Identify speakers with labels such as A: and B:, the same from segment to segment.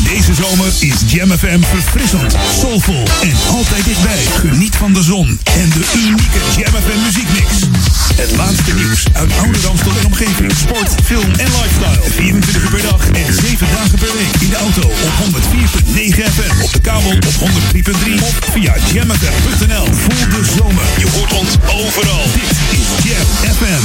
A: Deze zomer is Jam FM verfrissend, soulvol en altijd dichtbij. Geniet van de zon en de unieke Jam FM muziekmix. Het laatste nieuws uit oude Ramstel en omgeving. Sport, film en lifestyle. 24 uur per dag en 7 dagen per week. In de auto op 104.9 FM. Op de kabel op 103.3 of via jamfm.nl. Voel de zomer. Je hoort ons overal. Dit is Jam FM.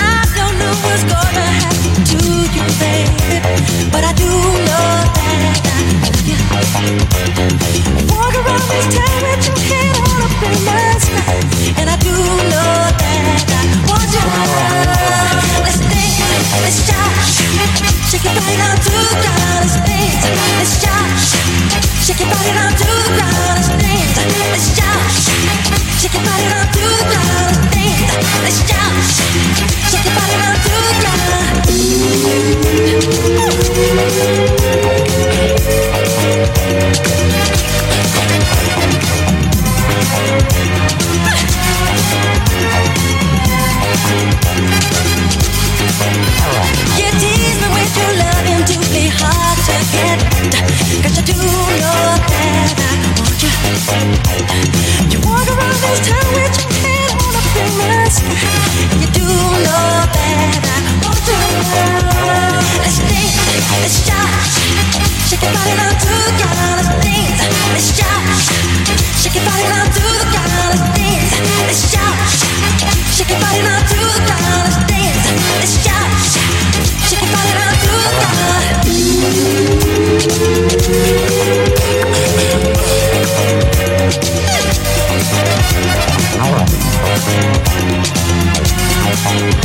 B: I don't know what's gonna happen to you, baby, but I do know that I love you. Walk around this town with your head on up in the sky, and I do know that I Let's jump, shake your body down to the ground. Let's dance, let's jump, shake your body down to the ground. Let's dance, let's jump, shake your body down to the ground. You tease me with your loving to be hard to get. You do know that I want you. You walk around this town with your on a famous And you do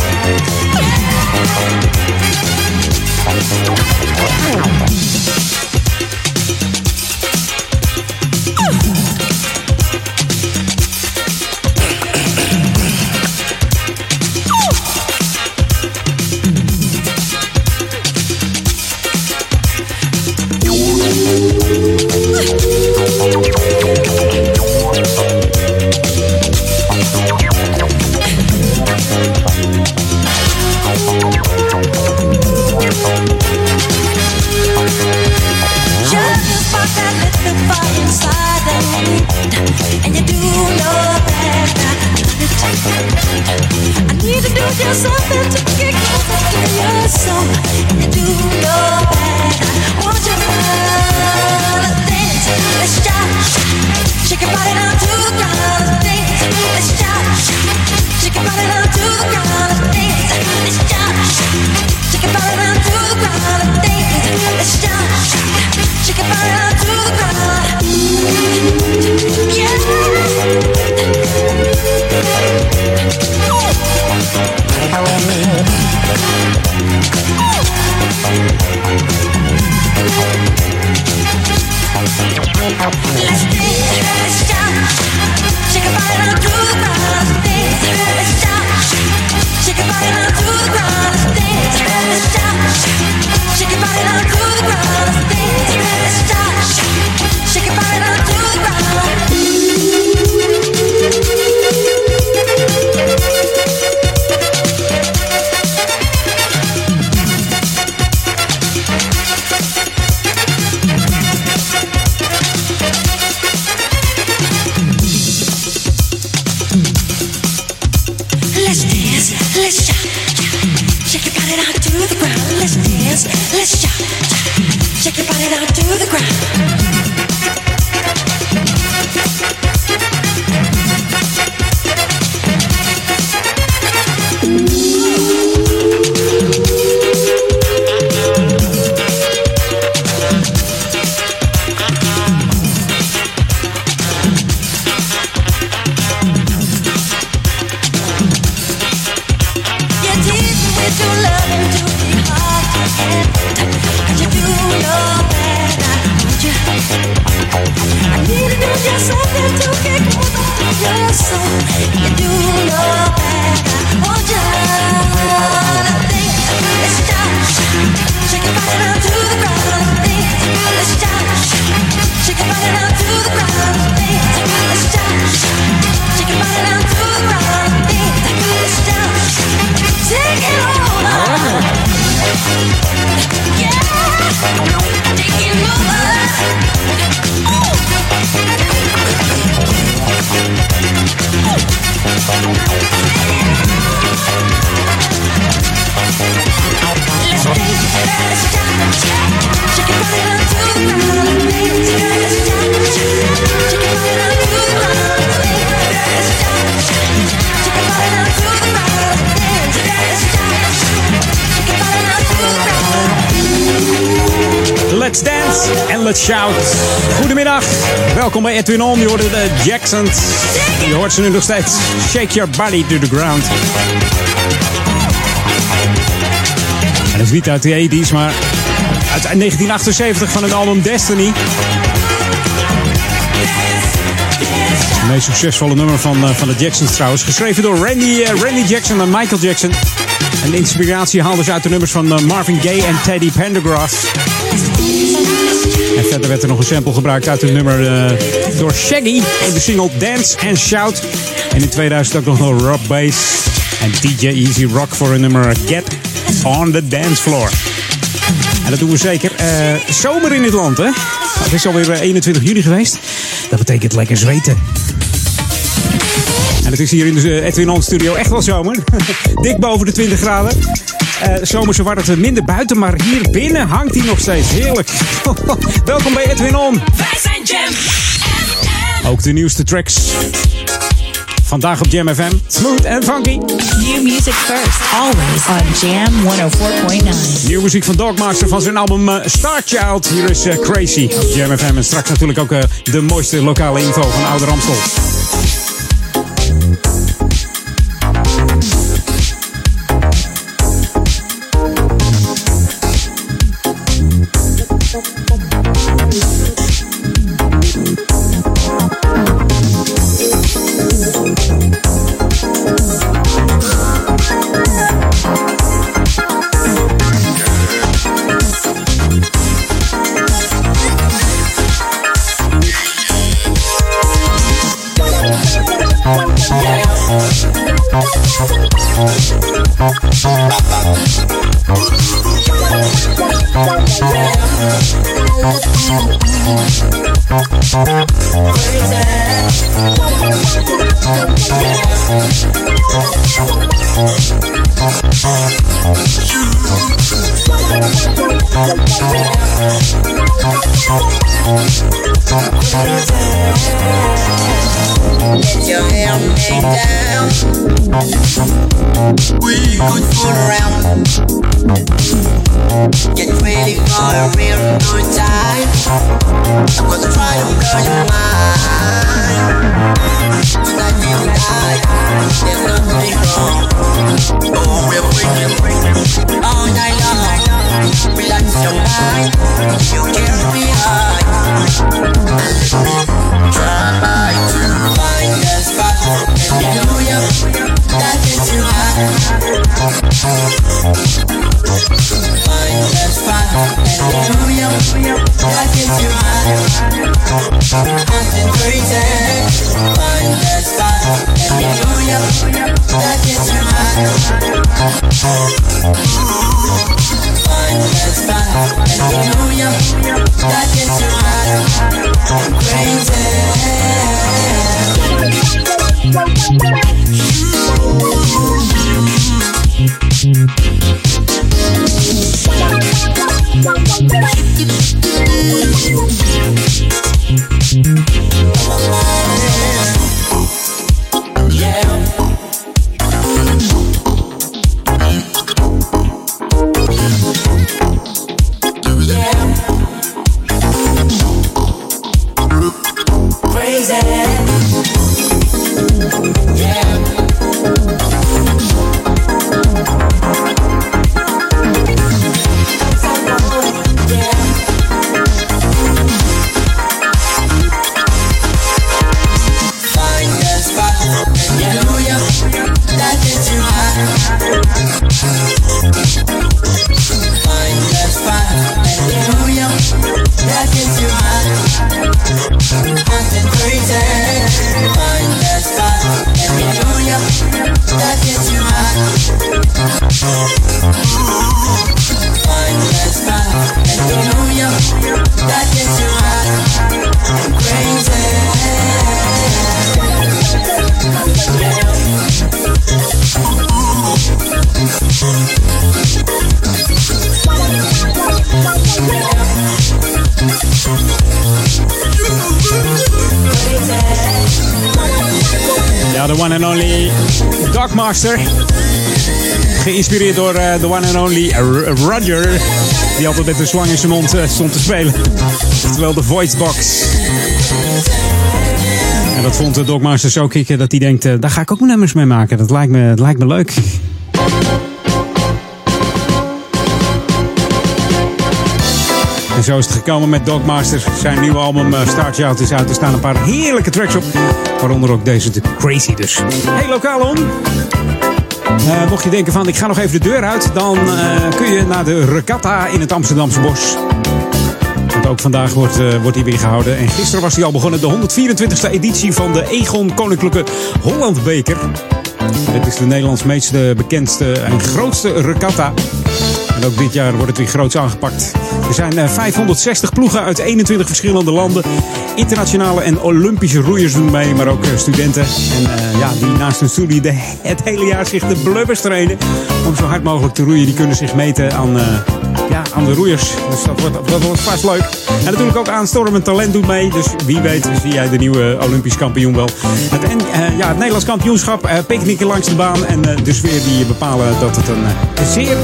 C: Edwin On. Je hoorde de Jacksons. Je hoort ze nu nog steeds. Shake your body to the ground. En dat is niet uit de 80s, maar uit 1978 van het album Destiny. Het meest succesvolle nummer van, eh, van de Jacksons trouwens. Geschreven door Randy, eh, Randy Jackson en Michael Jackson. En de inspiratie haalden ze uit de nummers van eh, Marvin Gaye en Teddy Pendergrass. Verder werd er nog een sample gebruikt uit het nummer eh, door Shaggy in de single Dance and Shout. En in 2000 ook nog door Rob Bass en DJ Easy Rock voor een nummer Get on the Dance Floor. En dat doen we zeker. Eh, zomer in het land, hè? Het is alweer eh, 21 juli geweest. Dat betekent lekker zweten. En het is hier in de eh, Edwin studio echt wel zomer. Dik boven de 20 graden. Eh zomerse wordt het minder buiten, maar hier binnen hangt hij nog steeds. Heerlijk. Welkom bij Edwin On.
D: Wij zijn Jam
C: Ook de nieuwste tracks. Vandaag op Jam FM. Smooth en funky.
E: New music first, always on Jam 104.9.
C: Nieuwe muziek van Dogmaster van zijn album eh, Star Child. Hier is eh, Crazy op Jam FM. En straks natuurlijk ook eh, de mooiste lokale info van Oude Ramstel.
F: Let your hair down. We could fool around. Get ready for a real good time. I'm gonna try to blow your mind. Tonight you and I, there's nothing wrong. Oh, we're freaking all night long. Relax your mind. You carry me high. And let me try to find the spot. And you know you that is too hot. Find the spot. And you know you that is too hot. Acting crazy. Find the spot. And you know you that is That's fine. Hallelujah. That gets you crazy.
C: Geïnspireerd door eh, de one and only Roger. Die altijd met een slang in zijn mond eh, stond te spelen. Oftewel de Voice Box. En dat vond de Dogmaster zo kicken dat hij denkt... eh, daar ga ik ook nummers mee maken. Dat lijkt me, dat lijkt me leuk. En zo is het gekomen met Dogmaster. Zijn nieuwe album uh, Start Out is uit. Er staan een paar heerlijke tracks op. Waaronder ook deze, de Crazy dus. Hey lokaal om. Eh, mocht je denken van ik ga nog even de deur uit. Dan eh, kun je naar de Regatta in het Amsterdamse bos. Want ook vandaag wordt, eh, wordt die weer gehouden. En gisteren was die al begonnen. De 124e editie van de Egon Koninklijke Hollandbeker. Dit is de Nederlands meest bekendste en grootste regatta. En ook dit jaar wordt het weer groots aangepakt. Er zijn eh, 560 ploegen uit 21 verschillende landen. Internationale en Olympische roeiers doen mee, maar ook eh, studenten. En eh, ja, die naast hun studie de, het hele jaar zich de blubbers trainen. Om zo hard mogelijk te roeien. Die kunnen zich meten aan, eh, ja, aan de roeiers. Dus dat wordt, dat wordt vast leuk. En natuurlijk ook aanstormend talent doet mee. Dus wie weet zie jij de nieuwe Olympisch kampioen wel. Het, en, eh, ja, het Nederlands kampioenschap, eh picknicken langs de baan. En eh, de sfeer die bepalen dat het een eh, zeer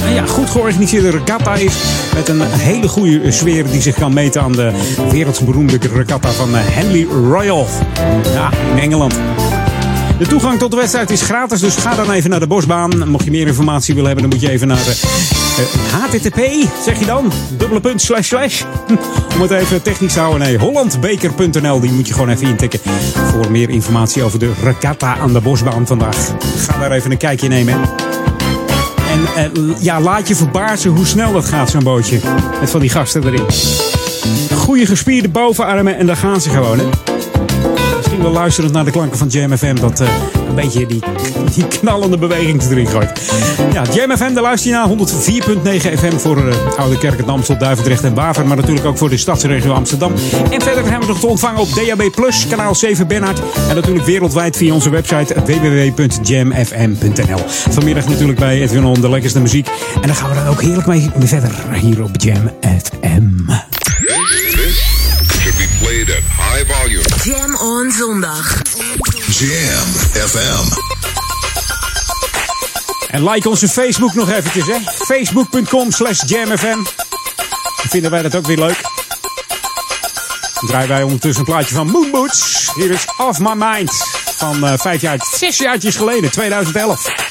C: nou ja, goed georganiseerde regatta is. Met een hele goede sfeer die zich kan meten aan de wereldberoemde regatta van eh, Henley Royal. Ja, in Engeland. De toegang tot de wedstrijd is gratis, dus ga dan even naar de bosbaan. Mocht je meer informatie willen hebben, dan moet je even naar http, zeg je dan, dubbele punt, slash, slash. Om het even technisch te houden, nee, hollandbeker.nl, die moet je gewoon even intikken. Voor meer informatie over de regatta aan de bosbaan vandaag. Ga daar even een kijkje nemen. Eh, ja, laat je verbazen hoe snel dat gaat, zo'n bootje. Met van die gasten erin. Goede gespierde bovenarmen en daar gaan ze gewoon. Misschien wel luisterend naar de klanken van Jam FM... dat eh, een beetje die, die knallende beweging erin gooit. Ja, Jam FM, daar luister je naar 104.9 FM... voor uh, Oude Kerk, het Amstel, Duivendrecht en Waver... maar natuurlijk ook voor de stadsregio Amsterdam. En verder hebben we nog te ontvangen op DAB+, kanaal 7 Bernhard... en natuurlijk wereldwijd via onze website www.jamfm.nl. Vanmiddag natuurlijk bij Edwin On, de lekkerste muziek. En daar gaan we dan ook heerlijk mee verder hier op Jam FM.
G: This should be played at high volume.
D: Jam on zondag.
G: Jam FM.
C: En like onze Facebook nog eventjes, hè. Facebook.com slash jamfm. Vinden wij dat ook weer leuk. Dan draaien wij ondertussen een plaatje van Moon Boots. Hier is Off My Mind. Van eh, vijf jaar, zes jaartjes geleden, 2011.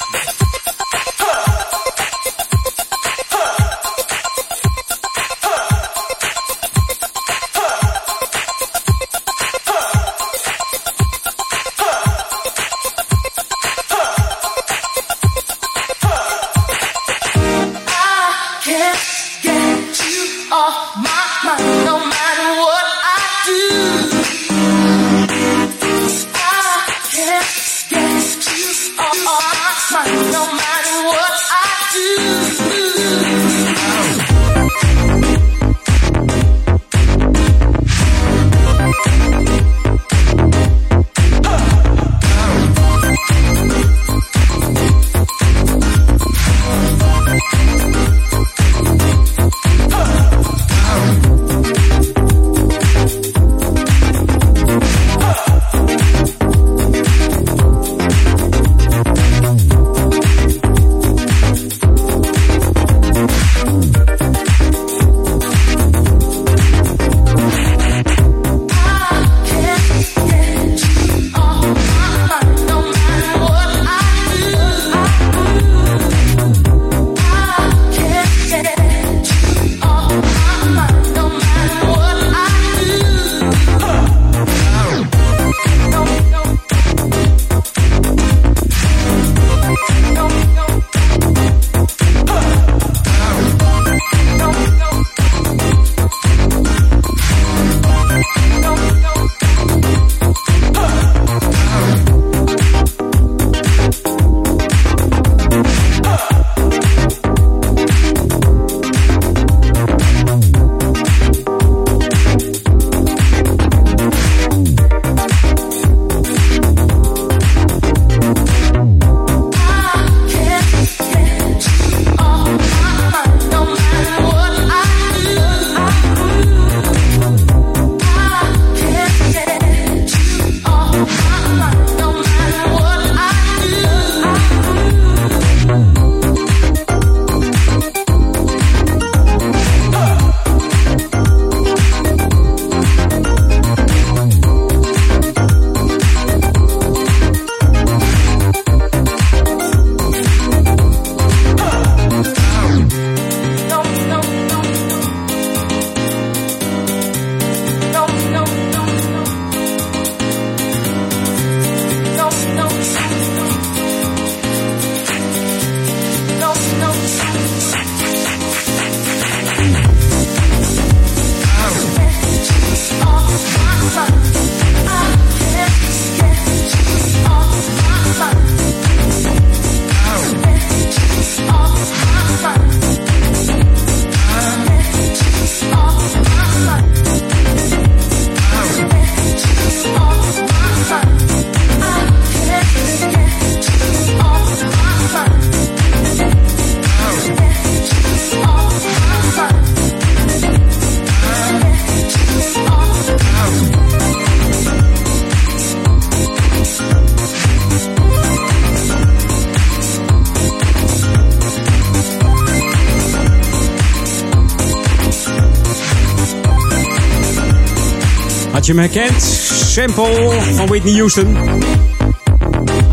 C: Je hem herkent. Sample van Whitney Houston.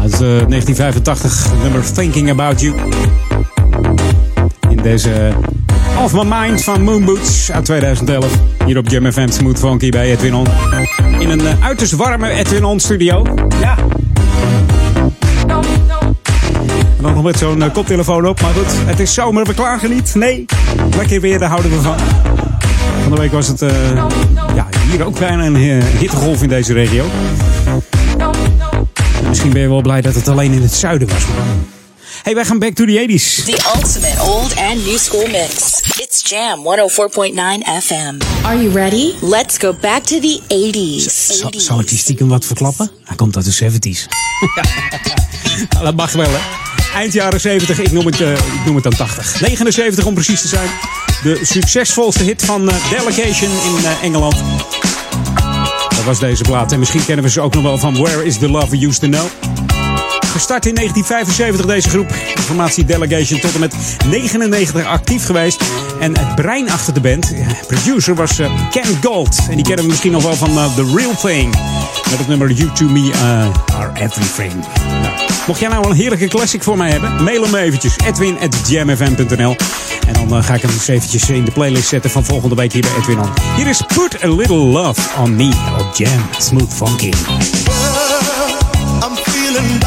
C: Uit eh, 1985, nummer Thinking About You. In deze Off My Mind van Moonboots uit 2011. Hier op Jam FM Smooth Funky bij Edwin On. In een eh, uiterst warme Edwin On studio. Ja. En dan nog met zo'n eh, koptelefoon op. Maar goed, het is zomer, we klagen niet. Nee, lekker weer, daar houden we van. Van de week was het eh, hier ook bijna een eh, hittegolf in deze regio. En misschien ben je wel blij dat het alleen in het zuiden was. Hey, wij gaan back to the 80s.
E: The ultimate old and new school mix. It's Jam 104.9 FM. Are you ready? Let's go back to the 80s.
C: Zal, zal ik die stiekem wat verklappen? Hij komt uit de 70s. Nou, dat mag wel, hè? Eind jaren 70, ik noem, het, eh, ik noem het dan 80. 79 om precies te zijn. De succesvolste hit van eh, Delegation in eh, Engeland. Was deze plaat. En misschien kennen we ze ook nog wel van Where is the Love We Used to Know. Gestart in 1975 deze groep. De formatie Delegation tot en met 99 actief geweest. En het brein achter de band, ja, producer, was eh, Ken Gold. En die kennen we misschien nog wel van eh, The Real Thing. Met het nummer You To Me eh, Are Everything. Nou, mocht jij nou een heerlijke classic voor mij hebben, mail hem eventjes. Edwin.jamfm.nl En dan eh, ga ik hem eens eventjes in de playlist zetten van volgende week hier bij Edwin On. Hier is Put a Little Love on Me op Jam Smooth Funky.
H: I'm feeling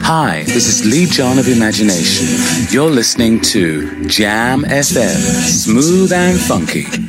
I: Hi, this is Lee John of Imagination. You're listening to Jam FM, smooth and funky.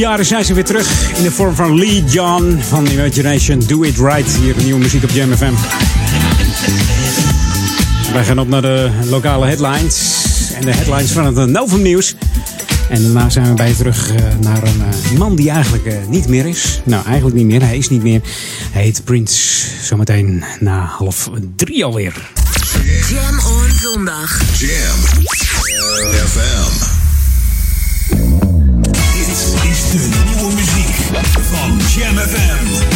C: jaren zijn ze weer terug in de vorm van Lee John van Imagination. Do It Right, hier nieuwe muziek op Jam FM. Wij gaan op naar de lokale headlines en de headlines van het eh, Novum Nieuws. En daarna zijn we bij terug eh, naar een eh, man die eigenlijk niet meer is. Nou, eigenlijk niet meer. Hij is niet meer. Hij heet Prince. Zometeen na half drie alweer.
D: Jam on zondag.
A: Jam FM. De nieuwe muziek van Jam FM.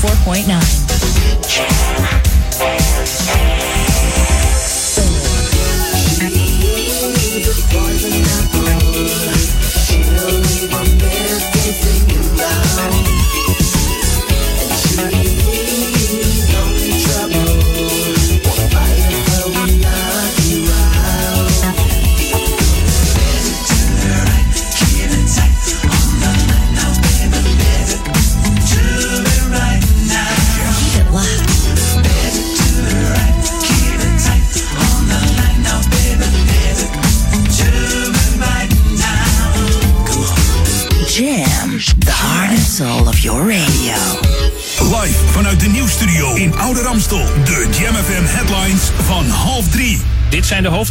J: Four point nine.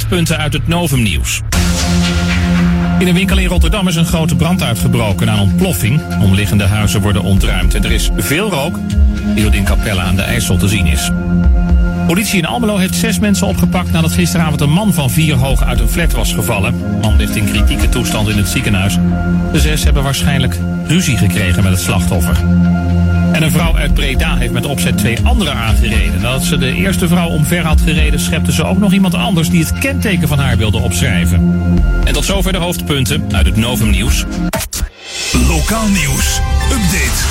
J: Hoofdpunten uit het Novum nieuws. In een winkel in Rotterdam is een grote brand uitgebroken een ontploffing. Omliggende huizen worden ontruimd en er is veel rook die door in Capelle aan de IJssel te zien is. Politie in Almelo heeft zes mensen opgepakt nadat gisteravond een man van vier hoog uit een flat was gevallen. De man ligt in kritieke toestand in het ziekenhuis. De zes hebben waarschijnlijk ruzie gekregen met het slachtoffer. En een vrouw uit Breda heeft met opzet twee anderen aangereden. Nadat ze de eerste vrouw omver had gereden, schepte ze ook nog iemand anders die het kenteken van haar wilde opschrijven. En tot zover de hoofdpunten uit het Novum Nieuws.
A: Lokaal nieuws. Update.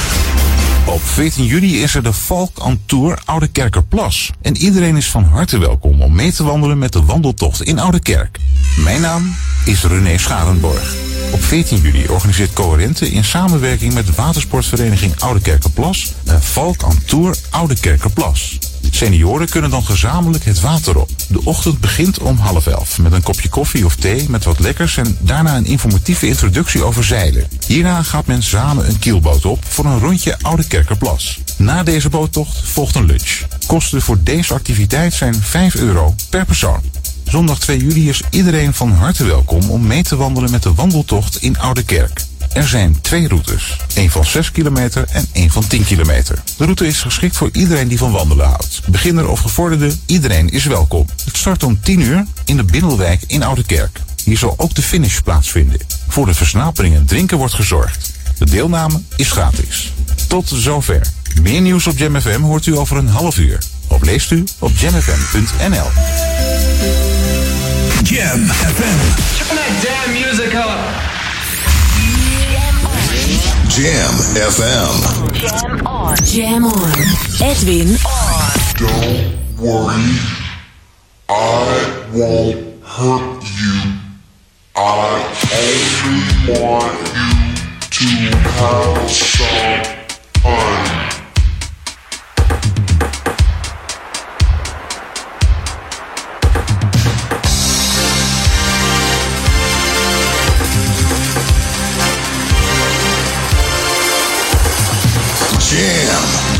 K: Op 14 juli is er de Valk on Tour Oude Kerkerplas. En iedereen is van harte welkom om mee te wandelen met de wandeltocht in Oude Kerk. Mijn naam is René Scharenborg. Op 14 juli organiseert Coherente in samenwerking met watersportvereniging Oude Kerkerplas een Valk on Tour Oude Kerkerplas. Senioren kunnen dan gezamenlijk het water op. De ochtend begint om half elf met een kopje koffie of thee met wat lekkers en daarna een informatieve introductie over zeilen. Hierna gaat men samen een kielboot op voor een rondje Oude Kerkerplas. Na deze boottocht volgt een lunch. Kosten voor deze activiteit zijn 5 euro per persoon. Zondag 2 juli is iedereen van harte welkom om mee te wandelen met de wandeltocht in Oude Kerk. Er zijn twee routes. één van 6 kilometer en één van 10 kilometer. De route is geschikt voor iedereen die van wandelen houdt. Beginner of gevorderde, iedereen is welkom. Het start om 10 uur in de Binnelwijk in Oude Kerk. Hier zal ook de finish plaatsvinden. Voor de versnapering en drinken wordt gezorgd. De deelname is gratis. Tot zover. Meer nieuws op Jam FM hoort u over een half uur. Of leest u op jamfm.nl.
A: Jam FM.
L: Turn that damn music up.
G: Jam FM.
D: Jam on. Jam on. Edwin on.
G: Don't worry. I won't hurt you. I only want you to have some fun.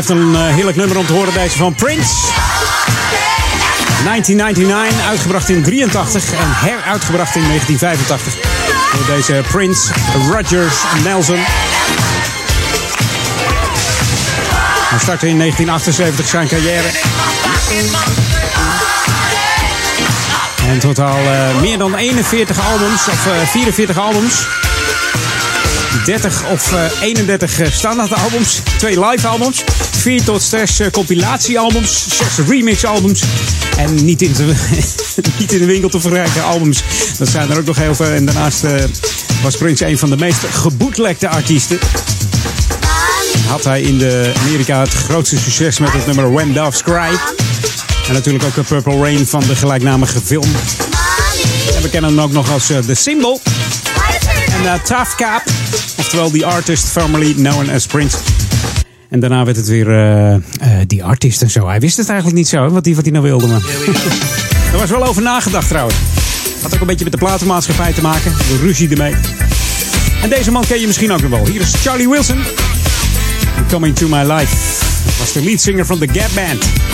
H: Blijft een eh, heerlijk nummer om te horen, deze van Prince. 1999, uitgebracht in 83 en heruitgebracht in 1985. Door deze Prince Rogers Nelson. Hij startte in 1978 zijn carrière. En totaal eh, meer dan 41 albums, of eh, 44 albums. 30 of eh, 31 eh, standaardalbums, twee live albums, 4 tot 6 eh, compilatiealbums, 6 remixalbums en niet in, te, niet in de winkel te verkrijgen albums. Dat zijn er ook nog heel veel. En daarnaast eh, was Prince een van de meest geboetlekte artiesten. Had hij in de Amerika het grootste succes met het nummer When Doves Cry. En natuurlijk ook de Purple Rain van de gelijknamige film. En we kennen hem ook nog als eh, The Symbol. En eh, Tough Cap, oftewel The Artist formerly known as Prince. En daarna werd het weer eh, eh, die artist en zo. Hij wist het eigenlijk niet zo, wat hij wat hij nou wilde. Maar. er was wel over nagedacht trouwens. Had ook een beetje met de platenmaatschappij te maken. De ruzie ermee. En deze man ken je misschien ook nog wel. Hier is Charlie Wilson. Coming to My Life. Dat was de leadzanger van The Gap Band.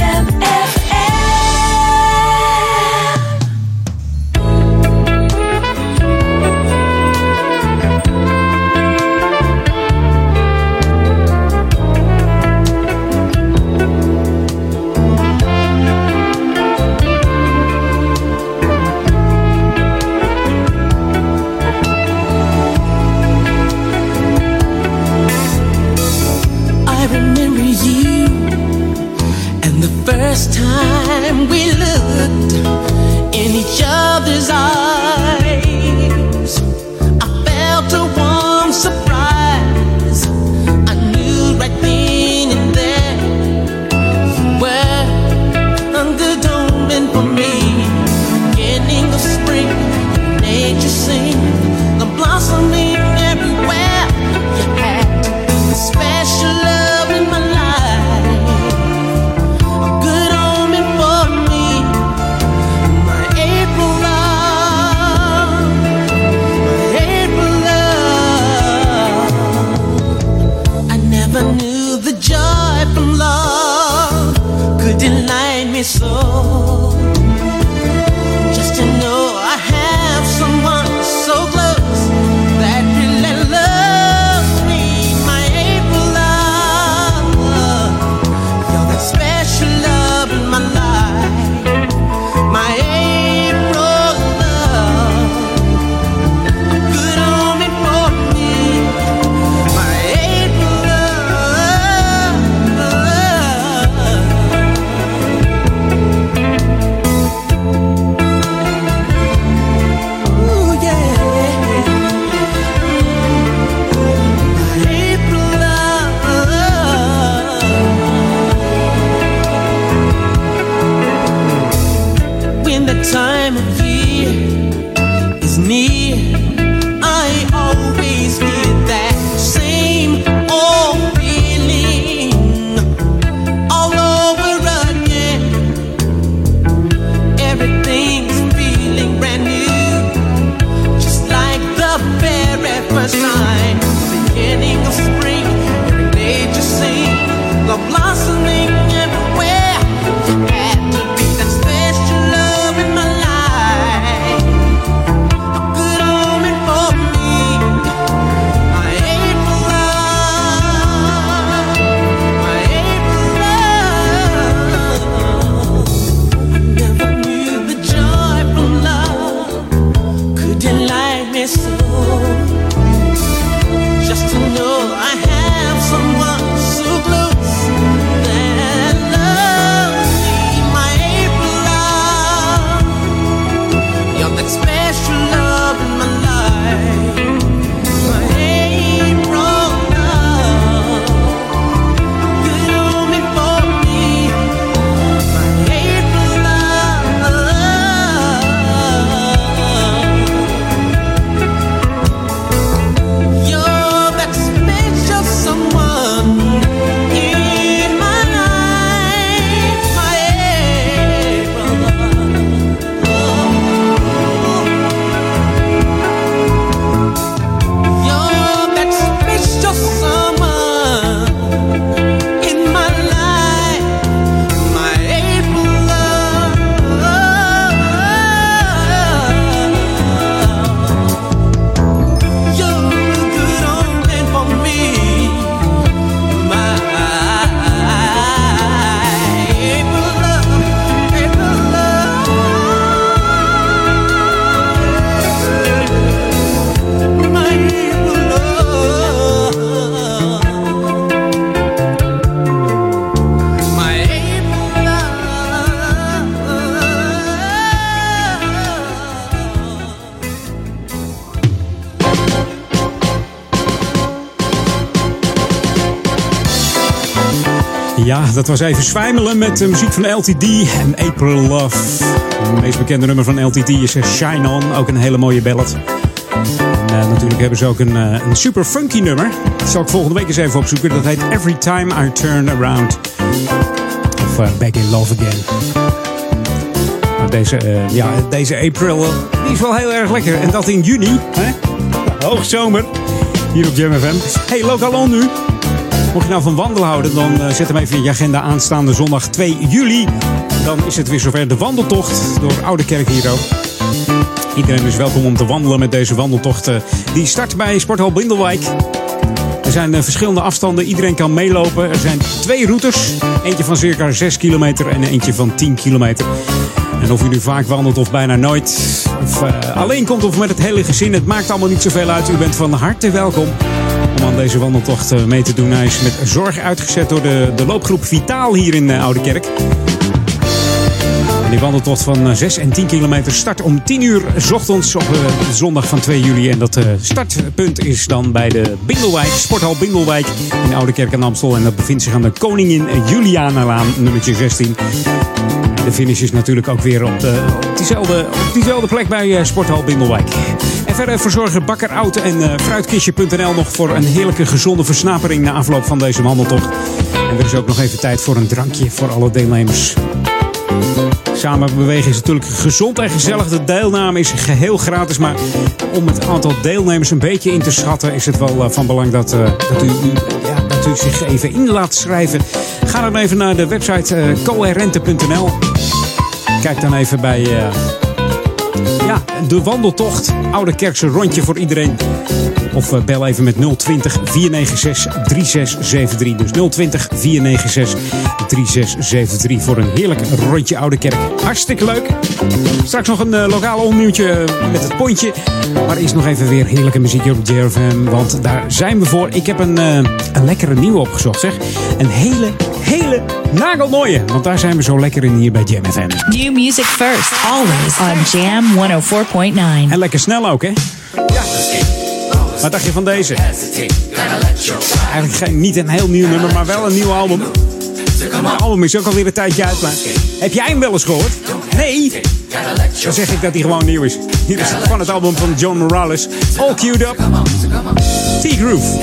C: Ja, dat was even zwijmelen met de muziek van LTD en April Love. Het meest bekende nummer van LTD is eh, Shine On, ook een hele mooie ballad. En uh, natuurlijk hebben ze ook een, uh, een super funky nummer. Dat zal ik volgende week eens even opzoeken. Dat heet Every Time I Turn Around. Of Back in Love Again. Maar deze, ja, deze April die is wel heel erg lekker. En dat in juni. Hè? Hoogzomer. Hier op Jam FM. Hey, lokaal nu. Mocht je nou van wandelen houden, dan uh, zet hem even in je agenda aanstaande zondag 2 juli. Dan is het weer zover de wandeltocht door Oude Kerk hier ook. Iedereen is welkom om te wandelen met deze wandeltocht. Die start bij Sporthal Bindelwijk. Er zijn uh, verschillende afstanden. Iedereen kan meelopen. Er zijn twee routes. Eentje van circa 6 kilometer en eentje van 10 kilometer. En of u nu vaak wandelt of bijna nooit, of alleen komt of met het hele gezin, het maakt allemaal niet zoveel uit. U bent van harte welkom om aan deze wandeltocht mee te doen. Hij is met zorg uitgezet door de, de loopgroep Vitaal hier in Oude Kerk. Die wandeltocht van 6 en 10 kilometer start om 10 uur ochtends op zondag van 2 juli. En dat startpunt is dan bij de Bindelwijk, Sporthal Bindelwijk in Oude Kerk en Amstel. En dat bevindt zich aan de Koningin Julianalaan, nummertje 16. De finish is natuurlijk ook weer op, de, op, diezelfde, op diezelfde plek bij Sporthal Bindelwijk. En verder verzorgen Bakker Oud en uh, Fruitkistje.nl nog voor een heerlijke gezonde versnapering na afloop van deze wandeltocht. En er is ook nog even tijd voor een drankje voor alle deelnemers. Samen bewegen is natuurlijk gezond en gezellig. De deelname is geheel gratis. Maar om het aantal deelnemers een beetje in te schatten, is het wel uh, van belang dat, uh, dat, u, ja, dat u zich even in laat schrijven. Ga dan even naar de website uh, coherente.nl. Kijk dan even bij de wandeltocht. Oude Kerkse rondje voor iedereen. Of uh, bel even met 020 496 3673. Dus 020 496 3673 voor een heerlijk rondje Oude Kerk. Hartstikke leuk. Straks nog een uh, lokaal onnieuwtje met het pontje. Maar eerst nog even weer heerlijke muziek op JRFM. Want daar zijn we voor. Ik heb een, een lekkere nieuwe opgezocht zeg. Een hele, hele nagelnooie. Want daar zijn we zo lekker in hier bij Jam FM.
E: New music first. Always on Jam 104.9.
C: En lekker snel ook hè. Ja. Wat dacht je van deze? Eigenlijk geen, niet een heel nieuw nummer, maar wel een nieuw album. Het album is ook alweer een tijdje uit, maar heb jij hem wel eens gehoord? Nee? Dan zeg ik dat hij gewoon nieuw is. Hier is van het album van John Morales. All queued up. T-Groove.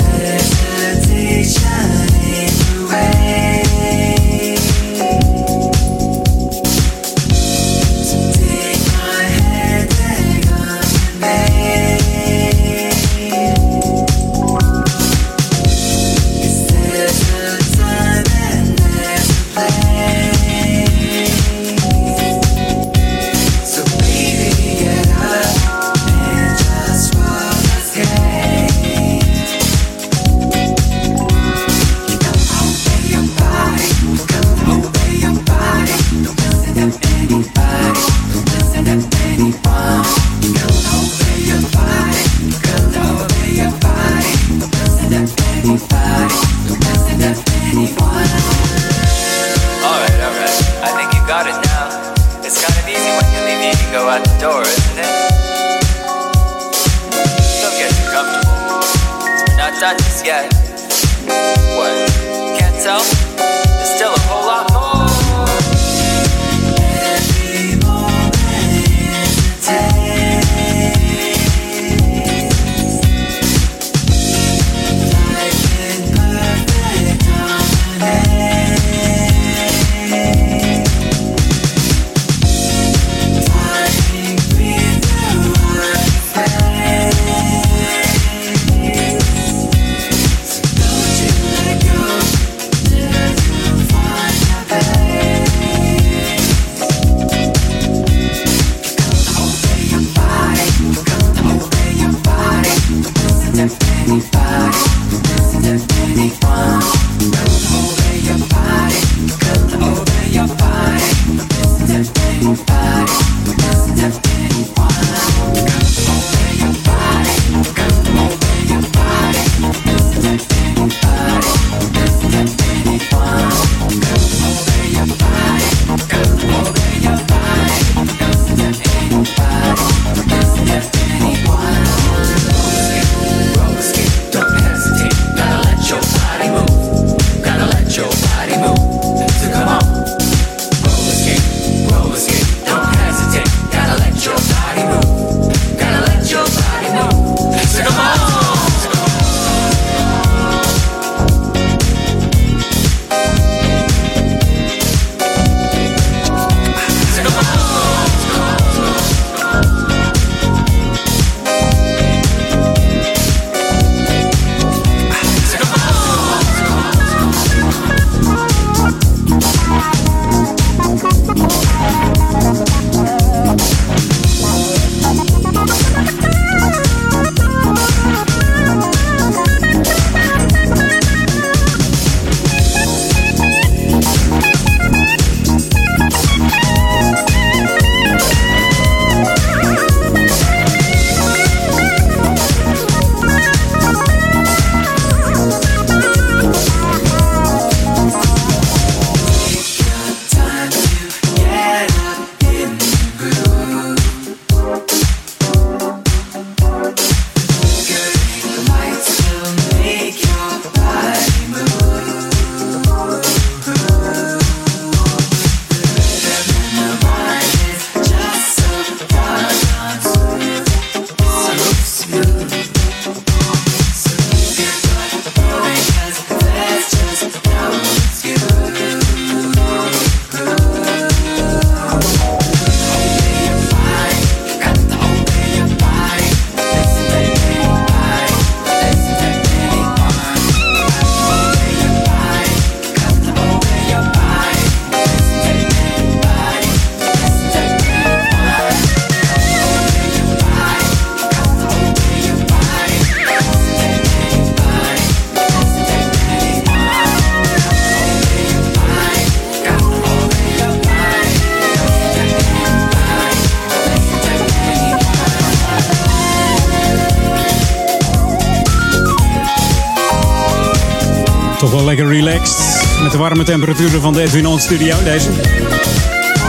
M: Relaxed. Met de warme temperaturen van de Edwin On Studio. Deze.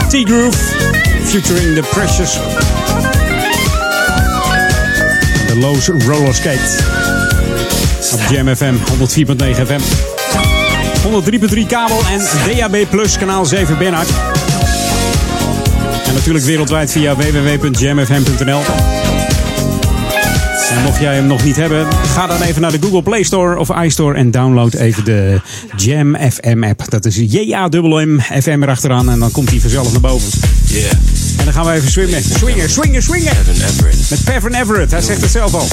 M: T-Groove. Featuring the Precious. De Lowe's Roller Skate. Op Jam FM 104.9 FM. 103.3 kabel en DAB Plus kanaal 7 Bernhard. En natuurlijk wereldwijd via www.jamfm.nl. En mocht jij hem nog niet hebben, ga dan even naar de Google Play Store of iStore en download even de Jam FM app. Dat is J-A-M-M FM erachteraan en dan komt hij vanzelf naar boven.
C: Yeah.
M: En dan gaan we even swingen. Swingen, swingen, swingen. Met Pevin Everett, hij zegt het zelf al.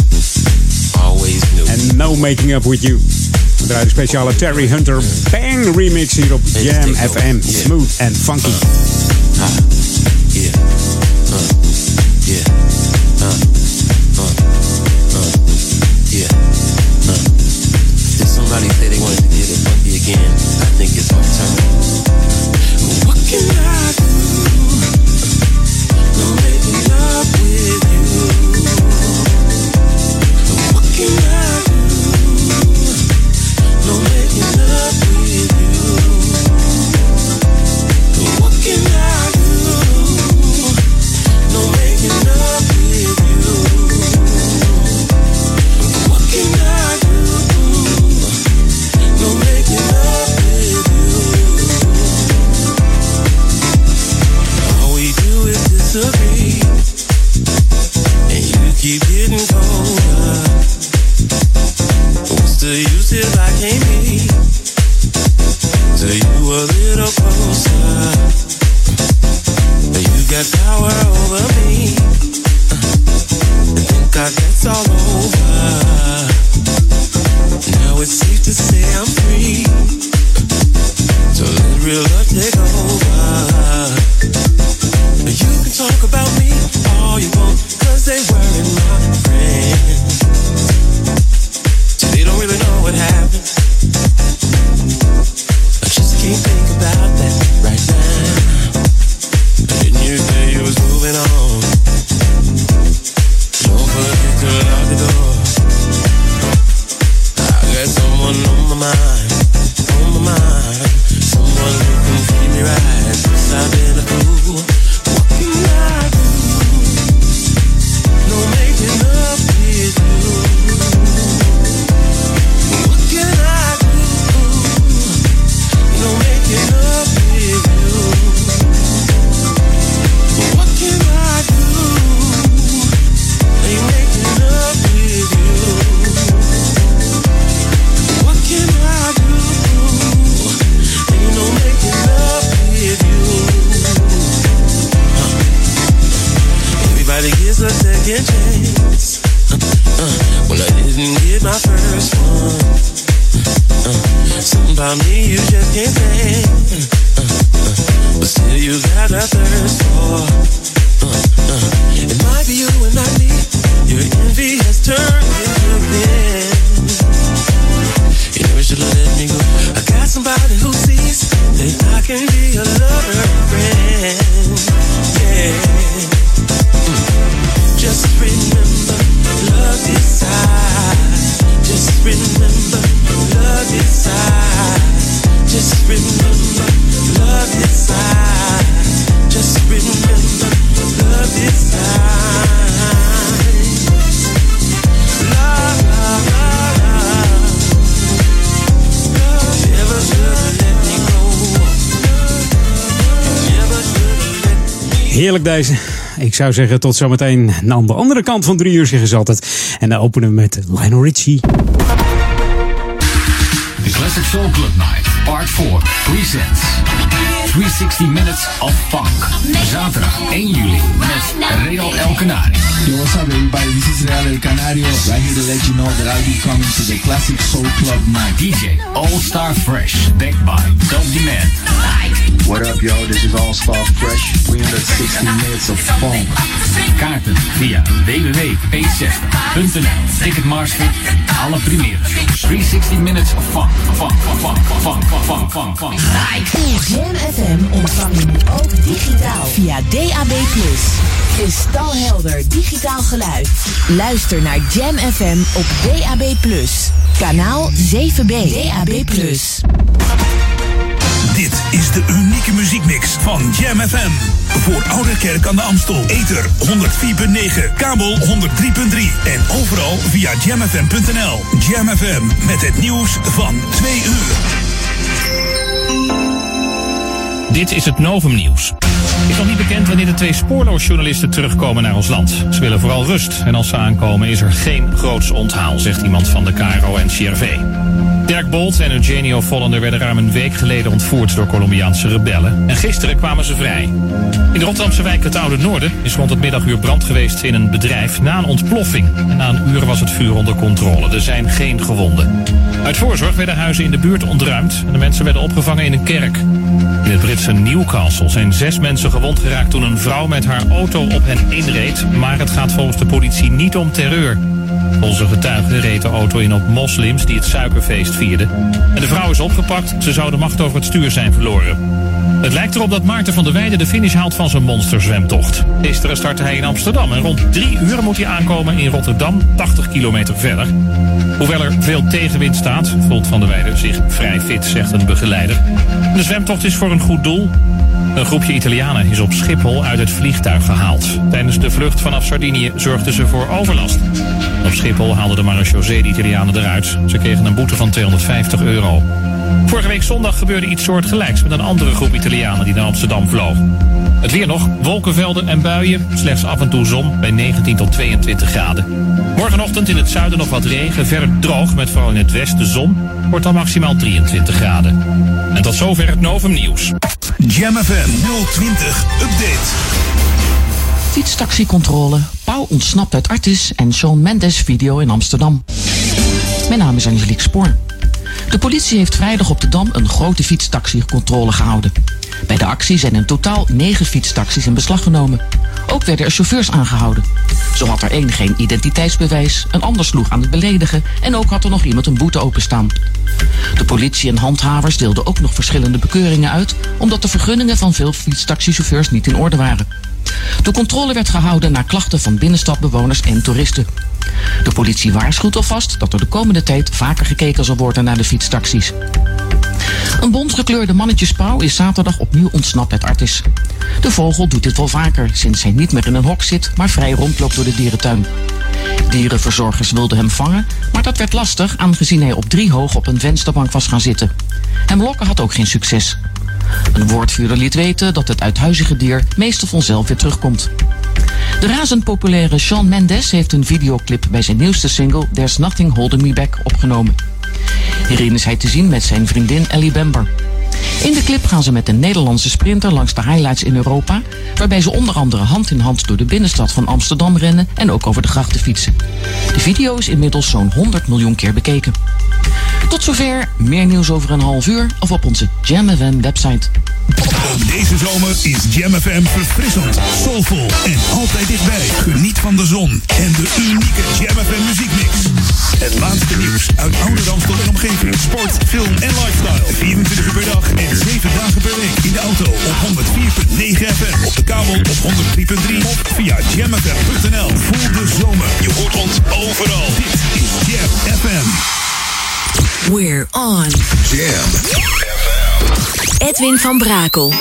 C: Always.
M: En No Making Up With You. We draaien de speciale Terry Hunter Bang remix hier op Jam FM. Smooth and funky. Zou zeggen tot zometeen aan de andere kant van drie uur zeggen ze altijd. En dan openen we met Lionel Richie.
N: The Classic Soul Club Night, Part 4, presents 360 Minutes of Funk. Zaterdag 1 juli met Real El Canari.
O: Yo, what's up, everybody? This is Real El Canario, right here to let you know that I'll be coming the Classic Soul Club night.
N: DJ All Star Fresh, backed by Dope Demand.
P: What up, yo? This is All Star Fresh. 360 minutes of funk.
N: Kaarten via www.p60.nl. Ticketmaster, alle primeren. 360 Minutes of Funk. Funk, funk, funk, funk, funk, funk.
D: Jam FM ontvang je nu ook digitaal via DAB+. Kristalhelder digitaal geluid. Luister naar Jam FM op DAB+. Kanaal 7B. DAB+.
A: Dit is de unieke muziekmix van Jam FM. Voor Oude Kerk aan de Amstel. Ether 104.9, kabel 103.3 en overal via jamfm.nl. Jam FM met het nieuws van 2 uur.
J: Dit is het Novum Nieuws. Is nog niet bekend wanneer de twee spoorloosjournalisten terugkomen naar ons land. Ze willen vooral rust en als ze aankomen is er geen groots onthaal, zegt iemand van de KRO en CRV. Dirk Bolt en Eugenio Vollender werden ruim een week geleden ontvoerd door Colombiaanse rebellen. En gisteren kwamen ze vrij. In de Rotterdamse wijk Het Oude Noorden is rond het middaguur brand geweest in een bedrijf na een ontploffing. En na een uur was het vuur onder controle. Er zijn geen gewonden. Uit voorzorg werden huizen in de buurt ontruimd en de mensen werden opgevangen in een kerk. In het Britse Newcastle zijn zes mensen gewond geraakt toen een vrouw met haar auto op hen inreed. Maar het gaat volgens de politie niet om terreur. Een getuige reed de auto in op moslims die het suikerfeest vierden. En de vrouw is opgepakt. Ze zou de macht over het stuur zijn verloren. Het lijkt erop dat Maarten van der Weijden de finish haalt van zijn monsterzwemtocht. Gisteren startte hij in Amsterdam en rond drie uur moet hij aankomen in Rotterdam, 80 kilometer verder. Hoewel er veel tegenwind staat, voelt van der Weijden zich vrij fit, zegt een begeleider. De zwemtocht is voor een goed doel. Een groepje Italianen is op Schiphol uit het vliegtuig gehaald. Tijdens de vlucht vanaf Sardinië zorgden ze voor overlast. Op Schiphol haalden de marechaussee de Italianen eruit. Ze kregen een boete van 250 euro. Vorige week zondag gebeurde iets soortgelijks met een andere groep Italianen die naar Amsterdam vloog. Het weer nog, wolkenvelden en buien, slechts af en toe zon bij 19 tot 22 graden. Morgenochtend in het zuiden nog wat regen, verder droog met vooral in het westen zon, wordt dan maximaal 23 graden. En tot zover het Novum Nieuws.
A: Jam FM 020 Update.
Q: Fietstaxicontrole. Pauw ontsnapt uit Artis en Shawn Mendes video in Amsterdam. Mijn naam is Angelique Spoor. De politie heeft vrijdag op de Dam een grote fietstaxicontrole gehouden. Bij de actie zijn in totaal negen fietstaxis in beslag genomen. Ook werden er chauffeurs aangehouden. Zo had er één geen identiteitsbewijs, een ander sloeg aan het beledigen en ook had er nog iemand een boete openstaan. De politie en handhavers deelden ook nog verschillende bekeuringen uit, omdat de vergunningen van veel fietstaxichauffeurs niet in orde waren. De controle werd gehouden na klachten van binnenstadbewoners en toeristen. De politie waarschuwt alvast dat er de komende tijd vaker gekeken zal worden naar de fietstaxis. Een bontgekleurde mannetjespauw is zaterdag opnieuw ontsnapt uit Artis. De vogel doet dit wel vaker sinds hij niet meer in een hok zit, maar vrij rondloopt door de dierentuin. Dierenverzorgers wilden hem vangen, maar dat werd lastig aangezien hij op drie hoog op een vensterbank was gaan zitten. Hem lokken had ook geen succes. Een woordvuurder liet weten dat het uithuizige dier meestal vanzelf weer terugkomt. De razend populaire Shawn Mendes heeft een videoclip bij zijn nieuwste single There's Nothing Holding Me Back opgenomen. Hierin is hij te zien met zijn vriendin Ellie Bamber. In de clip gaan ze met een Nederlandse sprinter langs de highlights in Europa, waarbij ze onder andere hand in hand door de binnenstad van Amsterdam rennen en ook over de grachten fietsen. De video is inmiddels zo'n 100 miljoen keer bekeken. Tot zover, meer nieuws over een half uur of op onze Jam FM website.
A: Ook deze zomer is Jam FM verfrissend, soulvol en altijd dichtbij. Geniet van de zon en de unieke Jam FM muziekmix. Het laatste nieuws uit oude Ramstel en omgeving. Sport, film en lifestyle. 24 uur per dag en 7 dagen per week. In de auto op 104.9 FM. Op de kabel op 103.3 of via jamfm.nl. Voel de zomer. Je hoort ons overal. Dit is Jam FM.
D: We're on.
R: Jam.
D: Edwin van Brakel.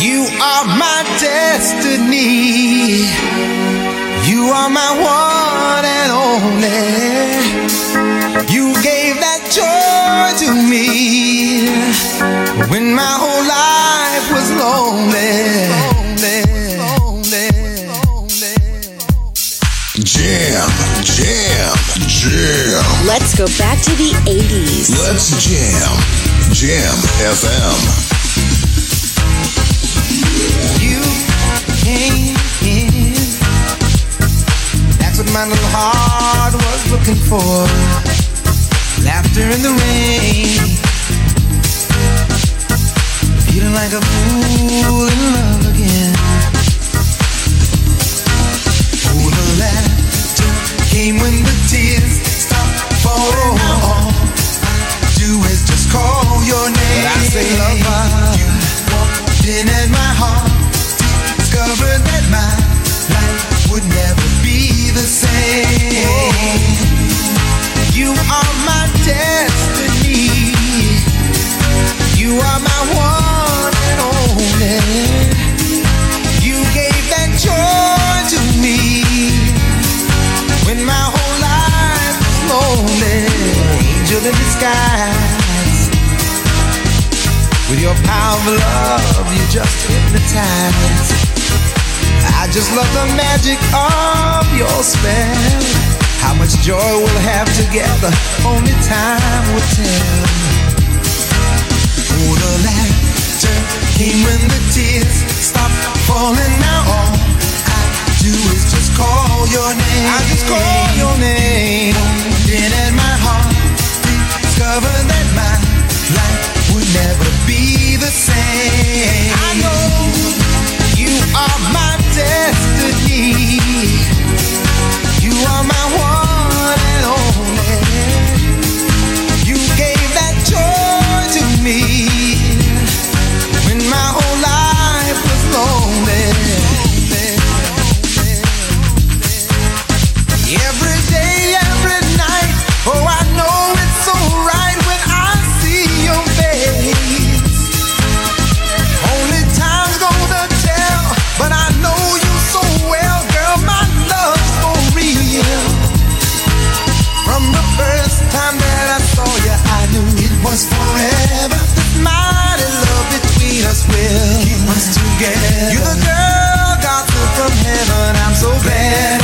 S: You are my destiny. You are my one and only. You gave that joy to me when my whole life was lonely.
R: Jam, jam, jam.
E: Let's go back to the 80s.
R: Let's jam. Jam FM.
S: You came in. That's what my little heart was looking for. Laughter in the rain. Feeling like a fool in love again. Oh, the laughter came when the tears stopped falling. Call your name. I say, lover, you walked in and my heart discovered that my life would never be the same. You are my destiny. You are my one and only. You gave that joy to me when my whole life was lonely. Angel in disguise. With your power of love, you just hypnotize. I just love the magic of your spell. How much joy we'll have together, only time will tell. Oh, the laughter came when the tears stopped falling. Now all I do is just call your name. I just call your name. Then in my heart, discover that my never be the same. I know you are my destiny. You are my one and only. You gave that joy to me when my whole life was lonely. Every day, every was forever. Mighty love between us will keep us together. You're the girl God sent from heaven. I'm so glad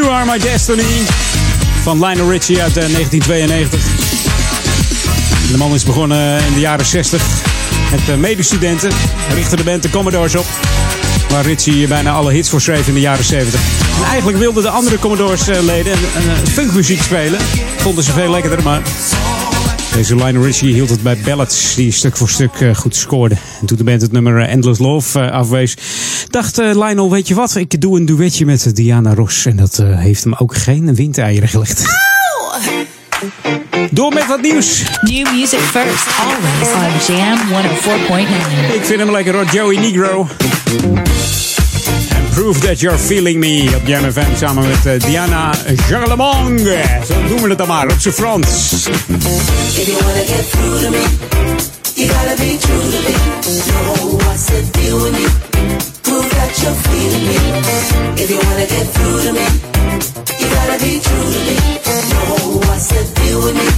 S: You Are My Destiny
C: van Lionel Richie uit eh, 1992. De man is begonnen in de jaren 60 met eh, medestudenten. Richtte de band de Commodores op. Waar Richie bijna alle hits voor schreef in de jaren 70. En eigenlijk wilden de andere Commodores-leden funkmuziek spelen. Vonden ze veel lekkerder, maar deze Lionel Richie hield het bij ballads die stuk voor stuk eh, goed scoorden. En toen de band het nummer eh, Endless Love eh, afwees, dacht eh, Lionel, weet je wat, ik doe een duetje met Diana Ross. En dat eh, heeft hem ook geen windeieren gelegd. Door met wat nieuws.
E: New music first, always on Jam 104.9.
C: Ik vind hem lekker hoor, Joey Negro. And Prove That You're Feeling Me op Jam FM samen met eh, Diana Charlemagne. Zo doen we het dan maar, op zijn Frans.
T: If you wanna get through to me, you gotta be true to me. Know what's the deal with me? Prove that you're feeling me. If you wanna get through to me, you gotta be true to me. What's the deal with me?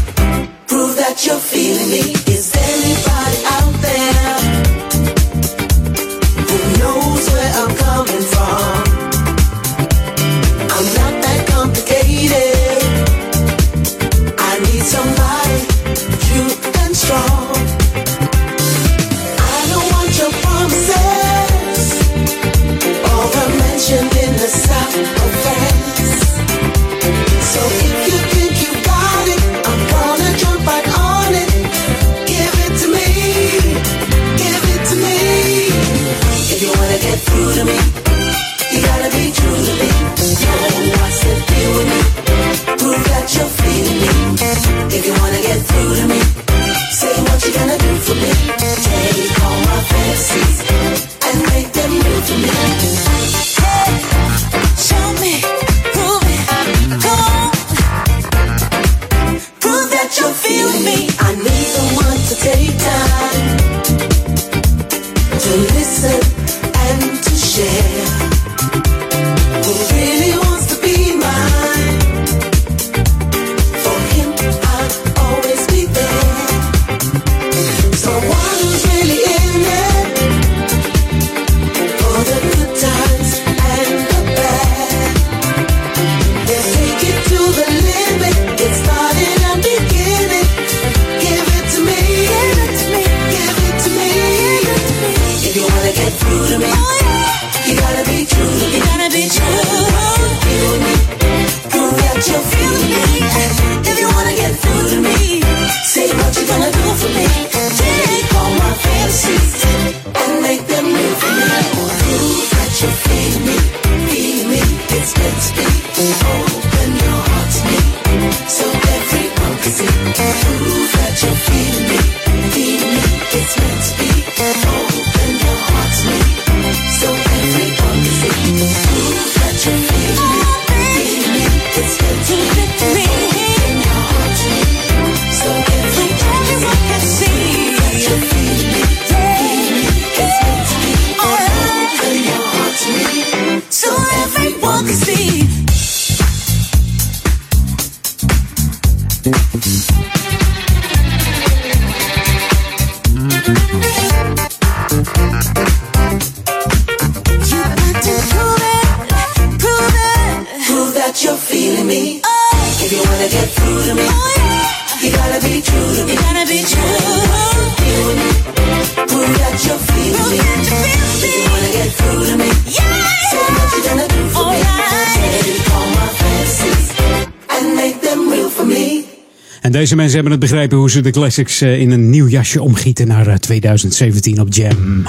C: Deze mensen hebben het begrepen hoe ze de classics eh, in een nieuw jasje omgieten naar eh, 2017 op Jam.